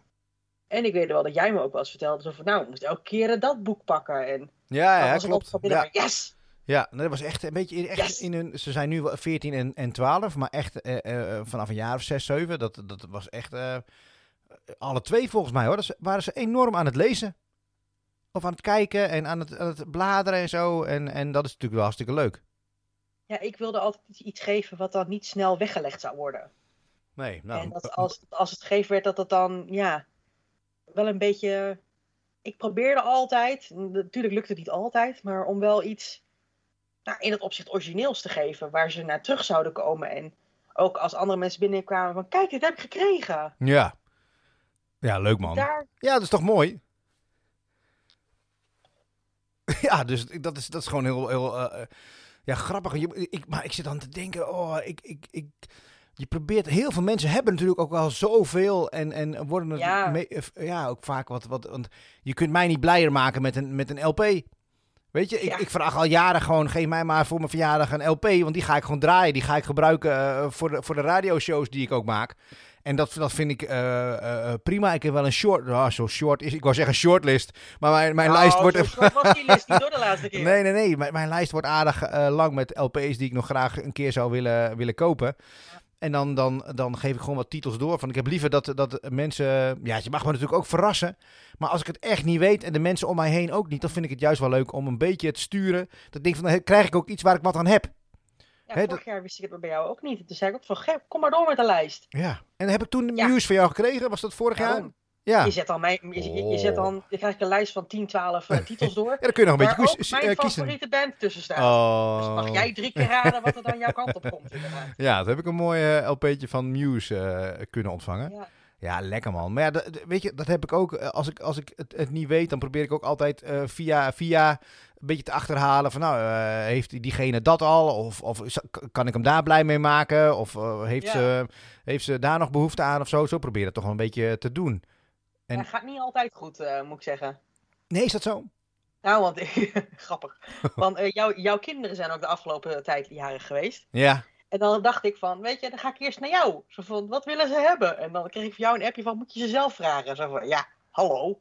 En ik weet wel dat jij me ook wel eens vertelde. Zo van, nou, ik moest elke keer dat boek pakken. En ja, ja klopt. altijd van binnen, Ja, maar yes! ja, dat was echt een beetje in, echt Yes. in hun. Ze zijn nu wel 14 en, en 12, maar echt eh, eh, vanaf een jaar of 6, 7. Dat, dat was echt. eh, alle twee volgens mij hoor. Dat ze- waren ze enorm aan het lezen. Of aan het kijken en aan het, aan het bladeren en zo. En, en dat is natuurlijk wel hartstikke leuk. Ja, ik wilde altijd iets- geven wat dan niet snel weggelegd zou worden. Nee, nou. en dat als, als het gegeven werd, dat het dan, ja, wel een beetje... Ik probeerde altijd, natuurlijk lukt het niet altijd, maar om wel iets nou, in het opzicht origineels te geven, waar ze naar terug zouden komen. En ook als andere mensen binnenkwamen van, kijk, dit heb ik gekregen. Ja. Ja, leuk man. Daar, Ja, dat is toch mooi? [LAUGHS] ja, dus dat is, dat is gewoon heel, heel eh, eh, ja, grappig. Je, ik, maar ik zit aan te denken, oh, ik, ik, ik, je probeert, heel veel mensen hebben natuurlijk ook al zoveel en, en worden het Ja. mee- ja, ook vaak wat, wat, want je kunt mij niet blijer maken met een, met een LP. Weet je, ik, Ja. ik vraag al jaren gewoon, geef mij maar voor mijn verjaardag een LP, want die ga ik gewoon draaien. Die ga ik gebruiken eh, voor, de, voor de radioshows die ik ook maak. En dat, dat vind ik eh, eh, eh, prima. Ik heb wel een short, ah, zo short is, ik wou zeggen shortlist, maar mijn, mijn Nou, lijst wordt... short was die list niet door de laatste [LAUGHS] keer. Nee, nee, nee. Mijn, mijn lijst wordt aardig lang met LP's die ik nog graag een keer zou willen, willen kopen. En dan, dan, dan geef ik gewoon wat titels door. Van ik heb liever dat, dat mensen. Ja, je mag me natuurlijk ook verrassen. Maar als ik het echt niet weet en de mensen om mij heen ook niet, dan vind ik het juist wel leuk om een beetje te sturen. Dat ik denk van, dan krijg ik ook iets waar ik wat aan heb. Ja, vorig jaar wist ik het bij jou ook niet. Toen zei ik ook van, "Gep, kom maar door met de lijst. Ja. En heb ik toen Ja. nieuws van jou gekregen? Was dat vorig jaar? Ja. Je zet dan mijn, je, je, je zet dan, je krijgt een lijst van 10, 12 eh, [LAUGHS] titels door. Ja, dan kun je nog een beetje koes- mijn eh, kiezen. favoriete band tussen staat. Oh. Dus mag jij drie keer raden wat er dan jouw kant op komt. inderdaad. [LAUGHS] Ja, dat heb ik een mooi eh, LP'tje van Muse kunnen ontvangen. Ja. Ja, lekker man. Maar ja, dat- dat- weet je, dat heb ik ook. eh, Als ik, als ik het, het niet weet, dan probeer ik ook altijd eh, via, via een beetje te achterhalen van, nou, eh, heeft diegene dat al? Of, of kan ik hem daar blij mee maken? Of heeft, Ja. ze, heeft ze daar nog behoefte aan of zo? Zo probeer het toch wel een beetje te doen. En- Ja, gaat niet altijd goed, moet ik zeggen. Nee, is dat zo? Nou, want [LAUGHS] grappig. [LAUGHS] Want jouw- jouw kinderen zijn ook de afgelopen tijd jarig geweest. Ja. En dan dacht ik van, weet je, dan ga ik eerst naar jou. Zo van, wat willen ze hebben? En dan kreeg ik van jou een appje van, moet je ze zelf vragen? Zo van, ja, hallo.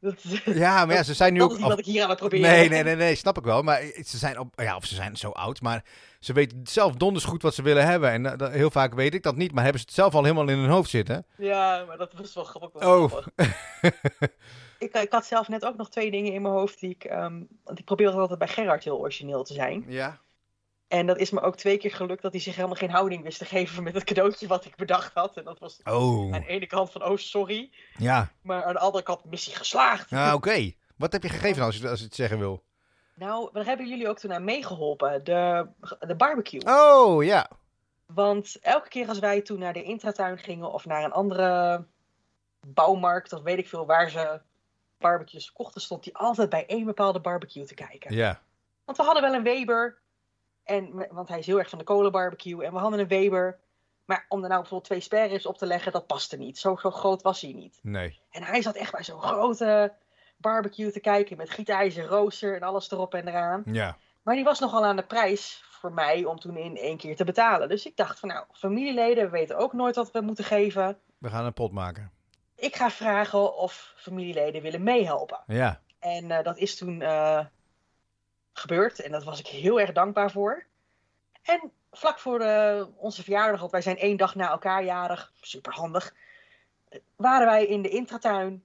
Dat, Ja, maar ja, ze zijn nu dat ook... is niet wat ik hier aan het proberen Nee, nee, nee, nee, snap ik wel. Maar ze zijn, op, ja, of ze zijn zo oud, maar ze weten zelf donders goed wat ze willen hebben. En eh, heel vaak weet ik dat niet, maar hebben ze het zelf al helemaal in hun hoofd zitten. Ja, maar dat was wel grappig. Oh. [LAUGHS] ik, ik had zelf net ook nog twee dingen in mijn hoofd die ik... ehm, want ik probeer altijd bij Gerard heel origineel te zijn. Ja. En dat is me ook twee keer gelukt dat hij zich helemaal geen houding wist te geven met het cadeautje wat ik bedacht had. En dat was Oh, aan de ene kant van, oh sorry. ja. Maar aan de andere kant, missie geslaagd. Nou, oké. Wat heb je gegeven als je, als je het zeggen wil? Nou, daar hebben jullie ook toen aan meegeholpen. De, de barbecue. Oh, ja. Want elke keer als wij toen naar de intratuin gingen of naar een andere bouwmarkt of weet ik veel waar ze barbecues kochten, stond hij altijd bij één bepaalde barbecue te kijken. Ja. Want we hadden wel een Weber, en, want hij is heel erg van de kolenbarbecue, en we hadden een Weber. Maar om er nou bijvoorbeeld twee sperrips op te leggen, dat paste niet. Zo, zo groot was hij niet. Nee. En hij zat echt bij zo'n grote barbecue te kijken met gietijzer, rooster en alles erop en eraan. Ja. Maar die was nogal aan de prijs voor mij om toen in één keer te betalen. Dus ik dacht van nou, familieleden we weten ook nooit wat we moeten geven. We gaan een pot maken. Ik ga vragen of familieleden willen meehelpen. Ja. En eh, dat is toen eh, gebeurd en daar was ik heel erg dankbaar voor. En vlak voor eh, onze verjaardag, ook wij zijn één dag na elkaar jarig, super handig, waren wij in de intratuin.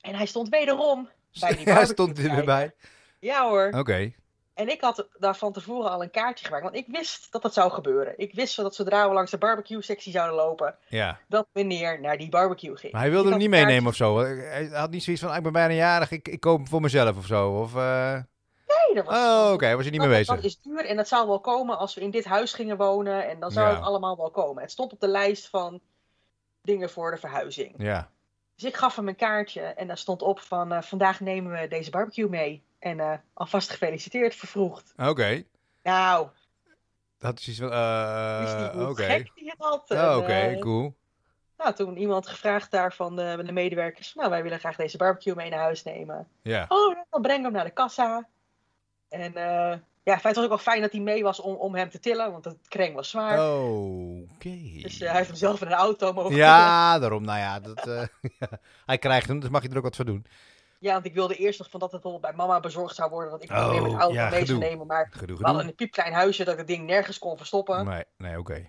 En hij stond wederom bij die [LAUGHS] Hij stond er weer bij. Ja hoor. Oké. En ik had daar van tevoren al een kaartje gemaakt, want ik wist dat dat zou gebeuren. Ik wist dat zodra we langs de barbecue-sectie zouden lopen, Ja. dat meneer naar die barbecue ging. Maar hij wilde Ik hem niet een meenemen of zo. Hij had niet zoiets van, ah, ik ben bijna jarig, ik, ik koop hem voor mezelf of zo. Of, eh, was, Oh, oké, was je niet mee bezig. dat is duur en dat zou wel komen als we in dit huis gingen wonen. En dan zou Ja. het allemaal wel komen. Het stond op de lijst van dingen voor de verhuizing. Ja. Dus ik gaf hem een kaartje en daar stond op van eh, vandaag nemen we deze barbecue mee. En eh, alvast gefeliciteerd, vervroegd. Oké. Nou, Dat is iets van, eh, oké. gek die het had. Oh, Oké, cool. Nou, toen iemand gevraagd daar van de, de medewerkers. Nou, wij willen graag deze barbecue mee naar huis nemen. Ja. Oh, dan breng hem naar de kassa. En eh, ja, feite was het ook wel fijn dat hij mee was om, om hem te tillen. Want het kreng was zwaar. Oké. Dus eh, hij heeft hem zelf in een auto mogen tillen. Ja, daarom. Nou ja, dat, eh, [LAUGHS] hij krijgt hem, dus mag je er ook wat voor doen. Ja, want ik wilde eerst nog van dat het bijvoorbeeld bij mama bezorgd zou worden. Dat ik hem Oh, weer met de auto ja, mee zou gedoe. nemen. Maar Gedoe, we hadden gedoe. een piepklein huisje dat ik het ding nergens kon verstoppen. Nee, nee, oké.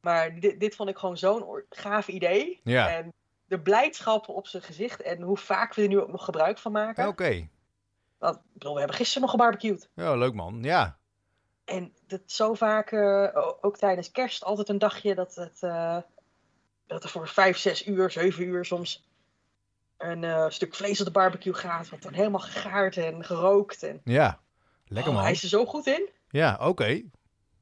Maar dit, dit vond ik gewoon zo'n gaaf idee. Ja. En de blijdschap op zijn gezicht en hoe vaak we er nu ook nog gebruik van maken. Oké. Want, ik bedoel, we hebben gisteren nog gebarbecued. Ja, leuk man. Ja. En dat zo vaak, eh, ook tijdens kerst, altijd een dagje dat, het, eh, dat er voor vijf, zes uur, zeven uur soms een eh, stuk vlees op de barbecue gaat. Wat dan helemaal gegaard en gerookt. En, Ja. Lekker Oh, man. hij is er zo goed in. Ja, oké.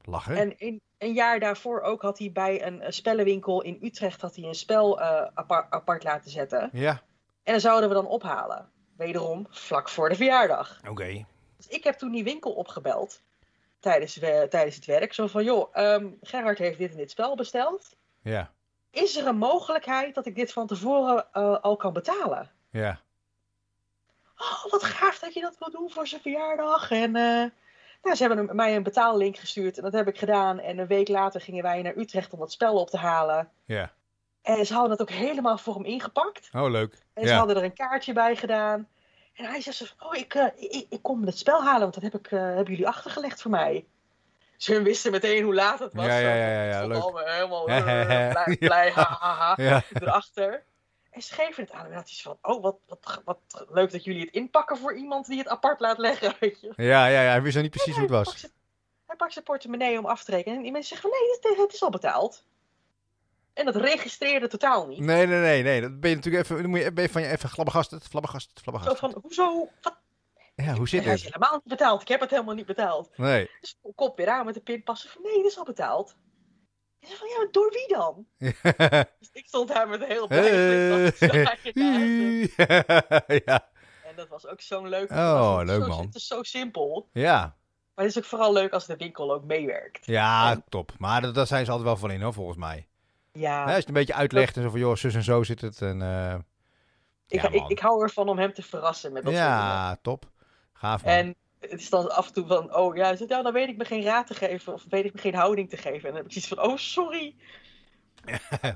Lachen. En in, een jaar daarvoor ook had hij bij een, eh, spellenwinkel in Utrecht had hij een spel apart, apart laten zetten. Ja, En dat zouden we dan ophalen. Wederom vlak voor de verjaardag. oké. Dus ik heb toen die winkel opgebeld. Tijdens, we- tijdens het werk. Zo van, joh, ehm, Gerhard heeft dit en dit spel besteld. Ja, Is er een mogelijkheid dat ik dit van tevoren eh, al kan betalen? ja. Oh, wat gaaf dat je dat wil doen voor zijn verjaardag. En eh, nou, ze hebben mij een betaallink gestuurd. En dat heb ik gedaan. En een week later gingen wij naar Utrecht om dat spel op te halen. Ja. En ze hadden het ook helemaal voor hem ingepakt. Oh, leuk. En ze Ja. hadden er een kaartje bij gedaan. En hij zei zo oh, ik, eh, ik, ik kom het spel halen, want dat heb ik, eh, hebben jullie achtergelegd voor mij. Ze hun wisten meteen hoe laat het was. Ja, ja, ja, ja, leuk. allemaal helemaal [LAUGHS] eh, blij, blij ha, ha, ha, [LAUGHS] Ja. erachter. En ze geven het aan hem en van, oh, wat, wat, wat leuk dat jullie het inpakken voor iemand die het apart laat leggen, [LAUGHS] weet je. Ja, ja, ja. Hij wist nog niet precies hoe het was. Hij pakt zijn portemonnee om af te rekenen en die mensen zeggen van, nee, het, het is al betaald. En dat registreerde totaal niet. Nee, nee, nee, nee. Dat ben je natuurlijk even, dan moet je ben je van je even flabbergasterd, flabbergasterd, Zo flabbergasterd. van, hoezo? Wat? Ja, hoe zit hij is het? helemaal niet betaald. Ik heb het helemaal niet betaald. Nee. Dus ik kop weer aan met de pinpassen van nee, dit is al betaald. En ze van ja, maar door wie dan? [LAUGHS] Dus ik stond daar met een heel blij hem. [LAUGHS] ja. En dat was ook zo'n leuk. Oh, het leuk, zo- man. Het is zo simpel. ja. Maar het is ook vooral leuk als de winkel ook meewerkt. Ja, En- top. Maar dat- daar zijn ze altijd wel van in, hoor, volgens mij. Ja, Hè, als je het een beetje uitlegt en zo van, joh, zus en zo zit het. En, eh, ik, ja, ik, ik hou ervan om hem te verrassen met dat soort dingen. ja, top. Gaaf, man. En het is dan af en toe van, oh ja, zegt, ja, dan weet ik me geen raad te geven. Of weet ik me geen houding te geven. En dan heb ik zoiets van, oh sorry. [LAUGHS]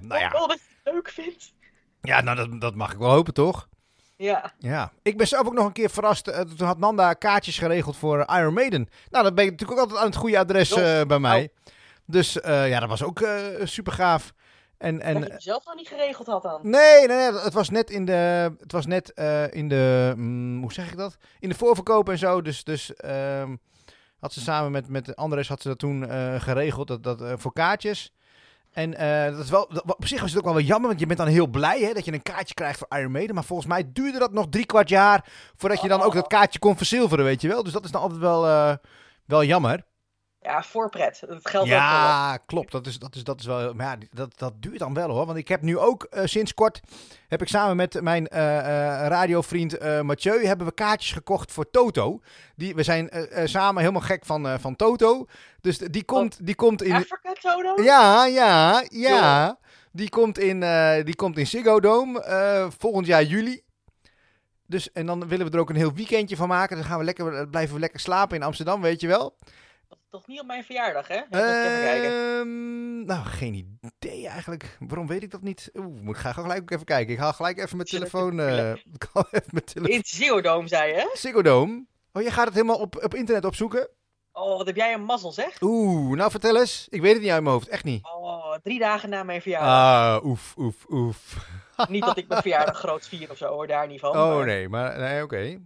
nou ja, dat je het leuk vindt. ja nou, dat, dat mag ik wel hopen, toch? Ja, Ja, ik ben zelf ook nog een keer verrast. eh, toen had Nanda kaartjes geregeld voor eh, Iron Maiden. Nou, dan ben ik natuurlijk ook altijd aan het goede adres bij mij. Dus eh, ja, dat was ook super gaaf. En, en, dat je het zelf nog niet geregeld had dan. nee, nee, nee, het was net in de, het was net eh, in de, mm, hoe zeg ik dat? In de voorverkoop en zo. Dus, dus ehm, had ze samen met, met Andres had ze dat toen eh, geregeld, dat, dat, eh, voor kaartjes. En dat is wel, dat- op zich was het ook wel wel jammer, want je bent dan heel blij hè, dat je een kaartje krijgt voor Iron Maiden. Maar volgens mij duurde dat nog drie kwart jaar voordat je dan ook dat kaartje kon verzilveren, weet je wel. Dus dat is dan altijd wel, wel jammer. Ja, voorpret. Dat geldt ook. Ja, klopt. Dat is, dat is, dat is wel. Maar ja, dat, dat duurt dan wel hoor. Want ik heb nu ook eh, sinds kort. heb ik samen met mijn eh, radiovriend Mathieu. hebben we kaartjes gekocht voor Toto. Die, we zijn samen helemaal gek van, van Toto. Dus die komt, die komt in. Afrika Toto? Ja, ja, ja. Die komt in, die komt in Ziggo Dome volgend jaar juli. Dus, en dan willen we er ook een heel weekendje van maken. Dan gaan we lekker, blijven we lekker slapen in Amsterdam, weet je wel. Toch niet op mijn verjaardag, hè? Even, even kijken. Ehm, nou, geen idee eigenlijk. Waarom weet ik dat niet? Oeh, moet ik ga gelijk ook even kijken. Ik haal gelijk even mijn telefoon. in eh ik haal [LAUGHS] even mijn telefoon. In Ziggo Dome, zei je? Ziggo Dome. Oh, je gaat het helemaal op, op internet opzoeken? Oh, wat heb jij een mazzel, zeg? Oeh, nou vertel eens. Ik weet het niet uit mijn hoofd, echt niet. Oh, drie dagen na mijn verjaardag. Ah, oef, oef, oef. Niet dat ik mijn verjaardag groot vier of zo, hoor, daar niet van. Oh maar- nee, maar nee, oké.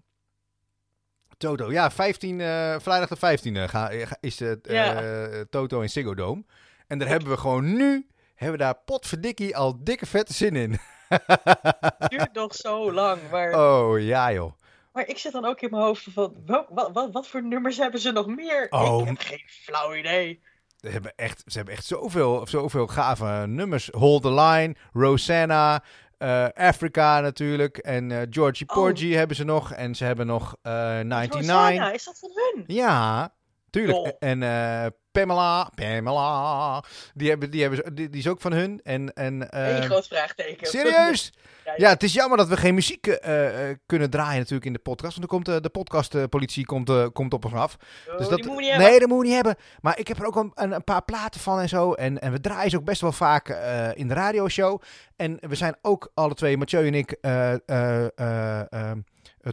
Toto, ja, 15, eh, vrijdag de 15e ga, is het eh. Toto in Ziggo Dome. En daar hebben we gewoon nu, hebben we daar potverdikkie al dikke vette zin in. Het duurt nog zo lang. Maar, Oh ja joh. maar ik zit dan ook in mijn hoofd van, wat, wat, wat voor nummers hebben ze nog meer? Oh. Ik heb geen flauw idee. Ze hebben echt, ze hebben echt zoveel, zoveel gave nummers. Hold the Line, Rosanna, eh, Africa natuurlijk. En eh, Georgie Oh. Porgy hebben ze nog. En ze hebben nog eh 99. Rosanna, is dat van hun? Ja, tuurlijk. Joh. En eh, Pamela, Pamela, die, hebben, die, hebben, die, die is ook van hun. En, en, Eén groot vraagteken. serieus? [LAUGHS] Ja, Ja, het is jammer dat we geen muziek eh, eh, kunnen draaien natuurlijk in de podcast. Want dan komt eh, de podcastpolitie komt, komt op ons af. Oh, Dus dat, moet nee, dat moeten we niet hebben. Maar ik heb er ook een, een, een paar platen van en zo. En, en we draaien ze ook best wel vaak in de radioshow. En we zijn ook alle twee, Mathieu en ik,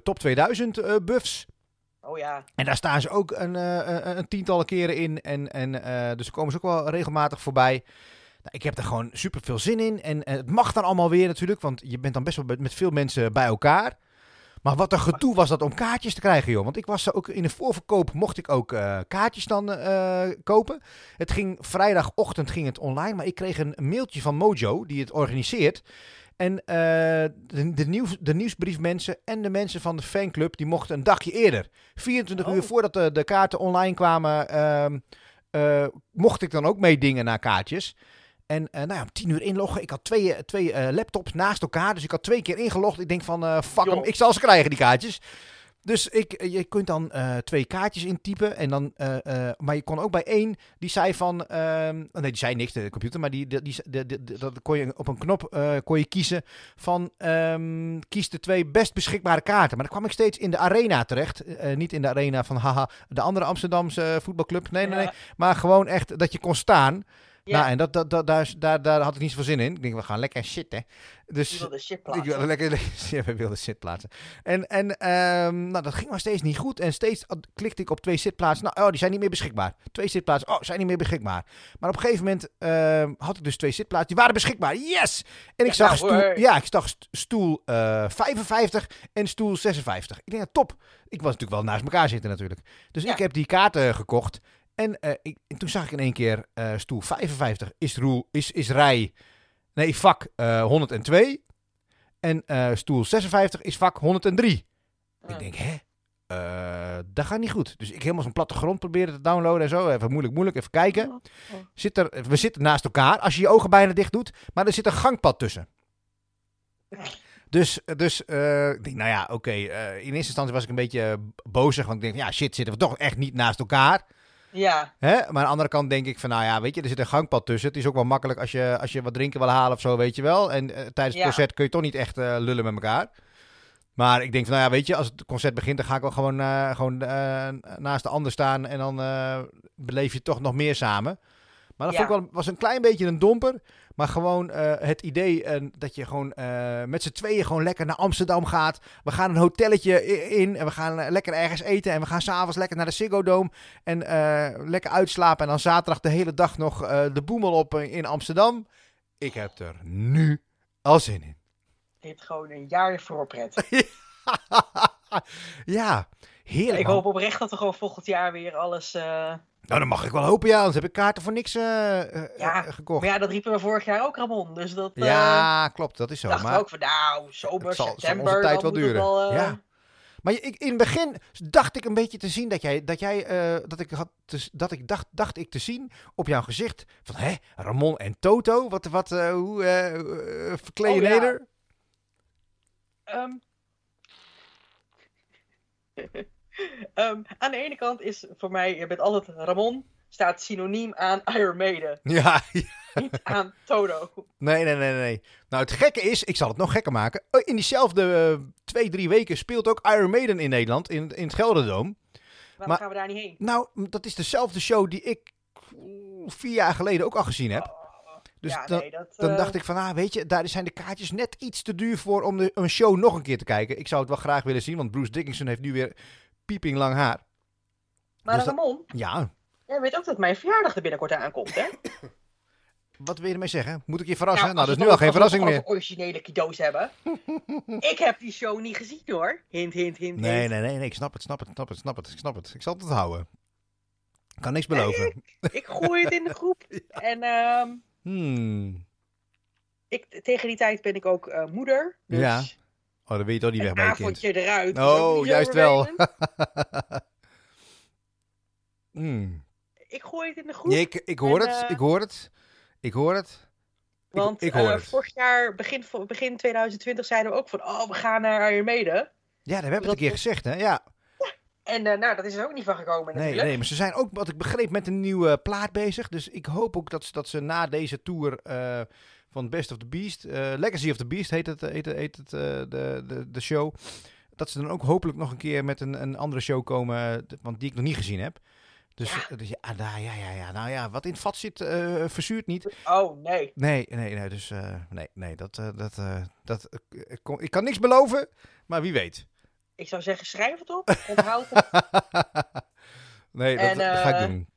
top 2000 eh, buffs. Ja. En daar staan ze ook een, eh, een, tientallen keren in. En, en, eh, dus komen ze ook wel regelmatig voorbij. Nou, ik heb er gewoon super veel zin in. En, het mag dan allemaal weer natuurlijk. Want je bent dan best wel met, veel mensen bij elkaar. Maar wat een gedoe was dat om kaartjes te krijgen, joh. Want ik was ook in de voorverkoop, mocht ik ook eh, kaartjes dan kopen. Het ging vrijdagochtend ging het online, maar ik kreeg een mailtje van Mojo, die het organiseert. En eh, de, de, nieuws, de nieuwsbriefmensen en de mensen van de fanclub, die mochten een dagje eerder. 24 Oh. uur voordat de, de kaarten online kwamen, ehm, eh, mocht ik dan ook meedingen naar kaartjes. En eh, nou ja, om tien uur inloggen. Ik had twee, twee laptops naast elkaar. Dus ik had twee keer ingelogd. Ik denk van, fuck hem, ik zal ze krijgen, die kaartjes. Dus ik, eh, je kunt dan eh, twee kaartjes intypen. En dan, eh, maar je kon ook bij één, die zei van... ehm, oh nee, die zei niks, de computer. Maar die, die, dat kon je op een knop kon je kiezen van... ehm, kies de twee best beschikbare kaarten. Maar dan kwam ik steeds in de arena terecht. Niet in de arena van, haha, de andere Amsterdamse voetbalclub. Nee, nee, nee. Maar gewoon echt dat je kon staan. Ja. Nou, en dat, dat, dat, daar, daar, daar had ik niet zoveel zin in. Ik denk, we gaan lekker. Die Dus wilde shit [LAUGHS] ik plaatsen. wilde lekker, [LAUGHS] ja, we wilden zitplaatsen. En, en ehm, nou, dat ging maar steeds niet goed. En steeds klikte ik op twee zitplaatsen. Nou, oh, die zijn niet meer beschikbaar. Twee zitplaatsen, oh, zijn niet meer beschikbaar. Maar op een gegeven moment ehm, had ik dus twee zitplaatsen. Die waren beschikbaar, yes! En ik Ja, zag, nou, stoel, hoor. ja, ik zag st- stoel eh, 55 en stoel 56. Ik denk, ja, top. Ik was natuurlijk wel naast elkaar zitten natuurlijk. Dus ik heb die kaarten gekocht. En, eh, ik, en toen zag ik in één keer eh, stoel 55 is, roel, is, is rij, nee, vak eh, 102. En eh, stoel 56 is vak 103. Ja. Ik denk, hè? Dat gaat niet goed. Dus ik helemaal zo'n plattegrond proberen te downloaden en zo. Even moeilijk, moeilijk, even kijken. Oh. Zit er, we zitten naast elkaar als je je ogen bijna dicht doet. Maar er zit een gangpad tussen. Dus, dus ik denk, nou ja, oké. in eerste instantie was ik een beetje bozig. Want ik denk, ja, shit, zitten we toch echt niet naast elkaar. Ja, Hè? Maar aan de andere kant denk ik van, nou ja, weet je, er zit een gangpad tussen. Het is ook wel makkelijk als je, als je wat drinken wil halen of zo, weet je wel. En eh, tijdens het Ja. concert kun je toch niet echt eh, lullen met elkaar. Maar ik denk van, nou ja, weet je, als het concert begint, dan ga ik wel gewoon, eh, gewoon naast de ander staan. En dan beleef je toch nog meer samen. Maar dat Ja. vond ik wel, was een klein beetje een domper. Maar gewoon eh, het idee eh, dat je gewoon eh, met z'n tweeën gewoon lekker naar Amsterdam gaat. We gaan een hotelletje in en we gaan lekker ergens eten. En we gaan s'avonds lekker naar de Ziggo Dome. En lekker uitslapen. En dan zaterdag de hele dag nog de boemel op in Amsterdam. Ik heb er nu al zin in. dit gewoon een jaar voorpret. [LAUGHS] ja, heerlijk. Ik hoop oprecht dat er gewoon volgend jaar weer alles... eh, Nou, dan mag ik wel hopen, ja. Anders heb ik kaarten voor niks eh, eh, Ja, eh, gekocht. Maar ja, dat riepen we vorig jaar ook, Ramon. Dus dat... eh, Ja, klopt. Dat is zo. dachten we Maar, ook van, nou, zomer, zal- september, onze tijd wel duren. wel, eh, Ja. Maar ik, in het begin dacht ik een beetje te zien dat jij, dat jij, eh, dat ik had, te- dat ik dacht, dacht ik te zien op jouw gezicht van, hè, Ramon en Toto, wat, wat, eh, hoe, eh eh, verkleed je Oh, ja. [LAUGHS] [LAUGHS] Ehm. Aan de ene kant is voor mij, je bent altijd Ramon, staat synoniem aan Iron Maiden, [LAUGHS] Ja, niet aan Toto. nee, nee, nee, nee. Nou, het gekke is, ik zal het nog gekker maken. Oh, In diezelfde eh, twee, drie weken speelt ook Iron Maiden in Nederland, in, in het Gelderdoom. Waarom Maar- gaan we daar niet heen? Nou, dat is dezelfde show die ik vier jaar geleden ook al gezien heb. Dus ja, dan, nee, dat, dan eh, dacht ik van, ah, weet je, daar zijn de kaartjes net iets te duur voor om de, een show nog een keer te kijken. Ik zou het wel graag willen zien, want Bruce Dickinson heeft nu weer pieping lang haar. Maar dus dat- Ramon, Ja, jij weet ook dat mijn verjaardag er binnenkort aankomt, hè? [COUGHS] wat wil je ermee zeggen? Moet ik je verrassen? Nou, dat is nu al geen verrassing meer. originele cadeaus hebben. [LAUGHS] ik heb die show niet gezien hoor. Hint, hint, hint. Nee, hint. nee, nee, nee, ik snap het, snap het, snap het, snap het, ik snap het. Ik zal het onthouden. Ik kan niks beloven. Ik gooi het in de groep. [LAUGHS] En ehm, Hmm. ik, tegen die tijd ben ik ook eh, moeder. Dus Ja, Oh, dan weet je toch niet weg een bij je kind. avondje eruit. Oh, juist wel. [LAUGHS] Hmm. Ik gooi het in de groep. Nee, ik, ik hoor En, het, eh, ik hoor het. Ik hoor het. Want ik hoor eh, het. vorig jaar, begin, begin 2020, zeiden we ook van... Oh, we gaan naar Maiden. Ja, dat hebben we het een keer gezegd, hè? Ja. En eh, nou, dat is er ook niet van gekomen Nee, natuurlijk. nee, maar ze zijn ook, wat ik begreep, met een nieuwe plaat bezig. Dus ik hoop ook dat, ze- dat ze na deze tour van Best of the Beast, eh, Legacy of the Beast heet het, heet, het- heet het eh, de, de, de show. Dat ze dan ook hopelijk nog een keer met een, een andere show komen, eh, want die ik nog niet gezien heb. Dus Ja. dus ja, nou, ja, ja, ja, nou ja, wat in het vat zit, eh, verzuurt niet. Oh, nee. Nee, nee, nee, dus eh, nee, nee, dat, eh, dat, eh, dat, eh, ik, kon- ik kan niks beloven, maar wie weet. Ik zou zeggen, schrijf het op. Onthoud het. [LAUGHS] nee, dat, En, dat ga ik eh, doen.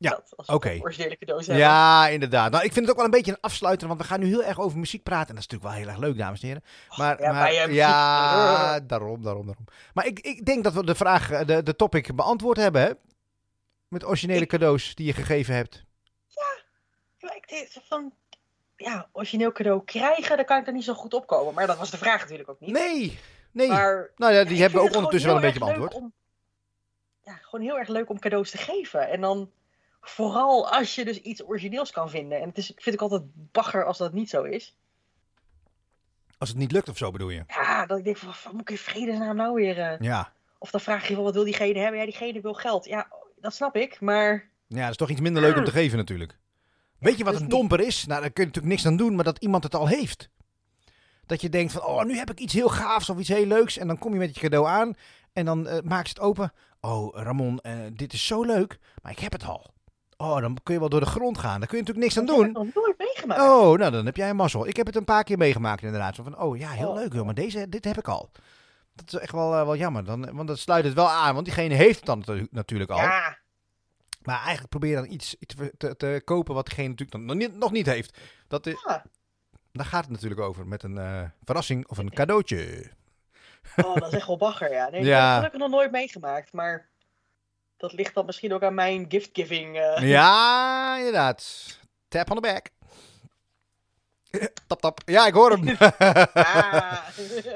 Ja, oké. originele cadeaus hebben. Ja, inderdaad. Nou, ik vind het ook wel een beetje een afsluiter, want we gaan nu heel erg over muziek praten. En dat is natuurlijk wel heel erg leuk, dames en heren. Maar, ja, maar, ja, daarom, daarom, daarom. Maar ik, ik denk dat we de vraag, eh, de, de topic beantwoord hebben, hè? Met originele Ik- cadeaus die je gegeven hebt. Ja, ik denk van... Ja, origineel cadeau krijgen, daar kan ik er niet zo goed op komen. Maar dat was de vraag natuurlijk ook niet. Nee, nee. Maar nou ja, die hebben we ook ondertussen wel een beetje beantwoord. om- Ja, gewoon heel erg leuk om cadeaus te geven. En dan vooral als je dus iets origineels kan vinden. En het is, vind ik altijd bagger als dat niet zo is. Als het niet lukt of zo, bedoel je? Ja, dat ik denk van, wat moet ik in vredesnaam nou weer... eh, Ja. Of dan vraag je van, wat wil diegene hebben? Ja, diegene wil geld. Ja, dat snap ik, maar... Ja, dat is toch iets minder leuk om te geven natuurlijk. Weet je wat een domper is? Nou, daar kun je natuurlijk niks aan doen, maar dat iemand het al heeft. Dat je denkt van, oh, nu heb ik iets heel gaafs of iets heel leuks. En dan kom je met je cadeau aan en dan eh, maak je het open. Oh, Ramon, eh, dit is zo leuk, maar ik heb het al. Oh, dan kun je wel door de grond gaan. Daar kun je natuurlijk niks aan heb ik doen. nog nooit meegemaakt. Oh, nou, dan heb jij een mazzel. Ik heb het een paar keer meegemaakt inderdaad. Zo van, oh ja, heel Oh. leuk joh, maar deze, dit heb ik al. Dat is echt wel, eh, wel jammer, dan, want dat sluit het wel aan. Want diegene heeft het dan natu- natuurlijk al. Ja, Maar eigenlijk probeer dan iets te, te, te kopen wat diegene natuurlijk nog niet, nog niet heeft. Dat is, ja. daar gaat het natuurlijk over. Met een eh, verrassing of een cadeautje. Oh, dat is echt wel bagger, ja. Nee, [LAUGHS] dat Ja. heb ik nog nooit meegemaakt, maar... Dat ligt dan misschien ook aan mijn gift-giving. eh. Ja, inderdaad. Tap on the back. Tap, tap. Ja, ik hoor hem. [LAUGHS] Ah.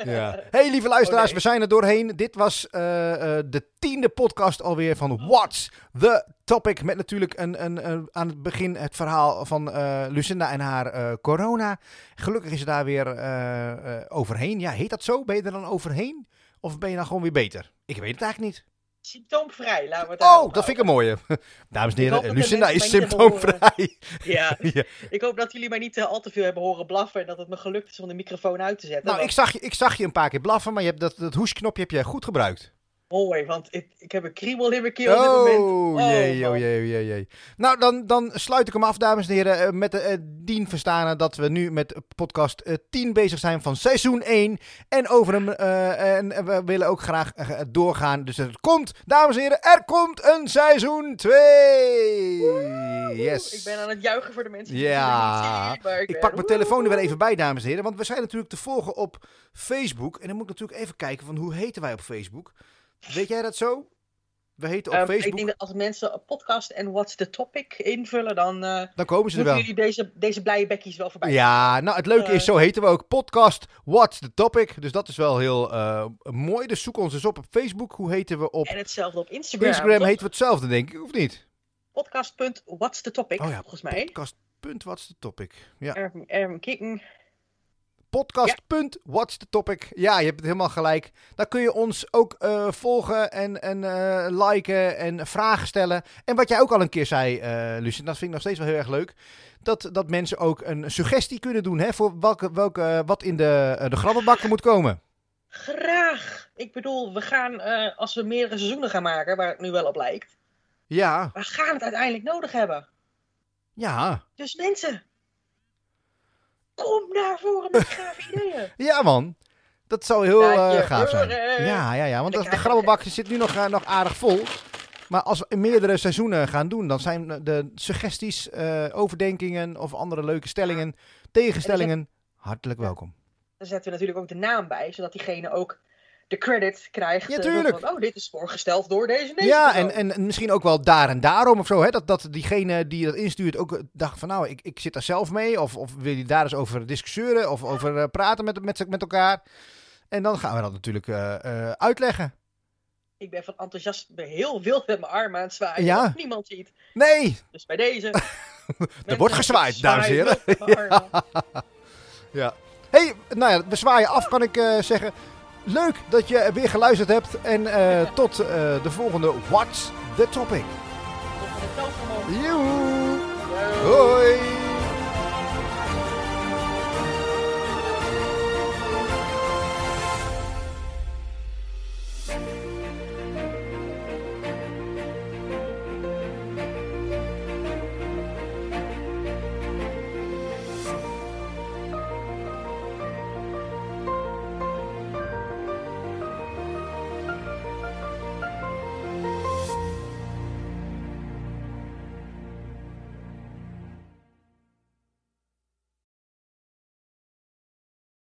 Ja. Hey lieve luisteraars, Oh, we zijn er doorheen. Dit was eh, eh, de tiende podcast alweer van What's the Topic. Met natuurlijk een, een, een- aan het begin het verhaal van Lucinda en haar corona. Gelukkig is ze daar weer overheen. Ja, heet dat zo? Ben je er dan overheen? Of ben je dan gewoon weer beter? Ik weet het eigenlijk niet. Symptoomvrij, laten we het Oh, dat vind ik een mooie. Dames en heren, Lucinda is symptoomvrij. [LAUGHS] Ja, [LAUGHS] Ja. ik hoop dat jullie mij niet eh, al te veel hebben horen blaffen en dat het me gelukt is om de microfoon uit te zetten. Nou, ik zag, je, ik zag je een paar keer blaffen, maar je hebt dat, dat hoesknopje heb je goed gebruikt. Mooi, want ik, ik heb een kriebel in mijn keel op dit moment. Oh, jee, oh man. jee, oh jee, jee. Nou, dan, dan sluit ik hem af, dames en heren, eh, met de eh, dien verstanen dat we nu met podcast eh, 10 bezig zijn van seizoen 1. En over hem, eh, en we willen ook graag eh, doorgaan. Dus het komt, dames en heren, er komt een seizoen 2. Yes. Ik ben aan het juichen voor de mensen die Ja. het niet zien, maar ik, pak mijn telefoon er weer even bij, dames en heren. Want we zijn natuurlijk te volgen op Facebook. En dan moet ik natuurlijk even kijken van hoe heten wij op Facebook. Weet jij dat zo? We heten op Ehm, Facebook. Ik denk dat als mensen een podcast en What's the Topic invullen, dan eh Dan komen ze er wel. jullie deze, deze blije bekkies wel voorbij. Ja, nou het leuke is, Eh. zo heten we ook podcast What's the Topic. Dus dat is wel heel eh, mooi. Dus zoek ons eens op op Facebook. Hoe heten we op En hetzelfde op Instagram. Instagram? toch? Heten we hetzelfde, denk ik, of niet? Podcast.what's the topic, Oh ja, volgens mij. Podcast. Punt, what's the topic? Ja. Erm, erm kikken. Podcast. Punt, what's the topic? Ja, je hebt het helemaal gelijk. Daar kun je ons ook eh, volgen en, en eh, liken en vragen stellen. En wat jij ook al een keer zei, eh Lucien, dat vind ik nog steeds wel heel erg leuk. Dat, dat mensen ook een suggestie kunnen doen hè, voor welke, welke, wat in de, de grabbelbakken moet komen. Graag. Ik bedoel, we gaan, als we meerdere seizoenen gaan maken, waar het nu wel op lijkt, Ja, we gaan het uiteindelijk nodig hebben. ja. Dus mensen, kom naar voren met gave ideeën. [LAUGHS] Ja, man. Dat zou heel eh, gaaf zijn. Ja, ja, ja. Want de, de grabbelbak zit nu nog, eh, nog aardig vol. Maar als we meerdere seizoenen gaan doen, dan zijn de suggesties, eh, overdenkingen of andere leuke stellingen, tegenstellingen hartelijk welkom. Dan zetten we natuurlijk ook de naam bij, zodat diegene ook de credit krijgt. Ja, eh, tuurlijk. van, oh, dit is voorgesteld door deze deze Ja, en, en misschien ook wel daar en daarom of zo. Hè? Dat, dat diegene die dat instuurt ook eh, dacht van nou, ik, ik zit daar zelf mee. Of, of wil je daar eens over discussiëren of over eh, praten met, met, met elkaar. En dan gaan we dat natuurlijk uitleggen. Ik ben van enthousiasme heel wild met mijn armen aan het zwaaien. Ja. niemand ziet. Nee, Dus bij deze. [LAUGHS] er wordt gezwaaid, dames en heren. [LAUGHS] Ja. hey, nou ja, we zwaaien af, kan ik zeggen. Leuk dat je weer geluisterd hebt. En eh, tot eh, de volgende What's the Topic. Tot van de toverman. Joe. Yo. Hoi.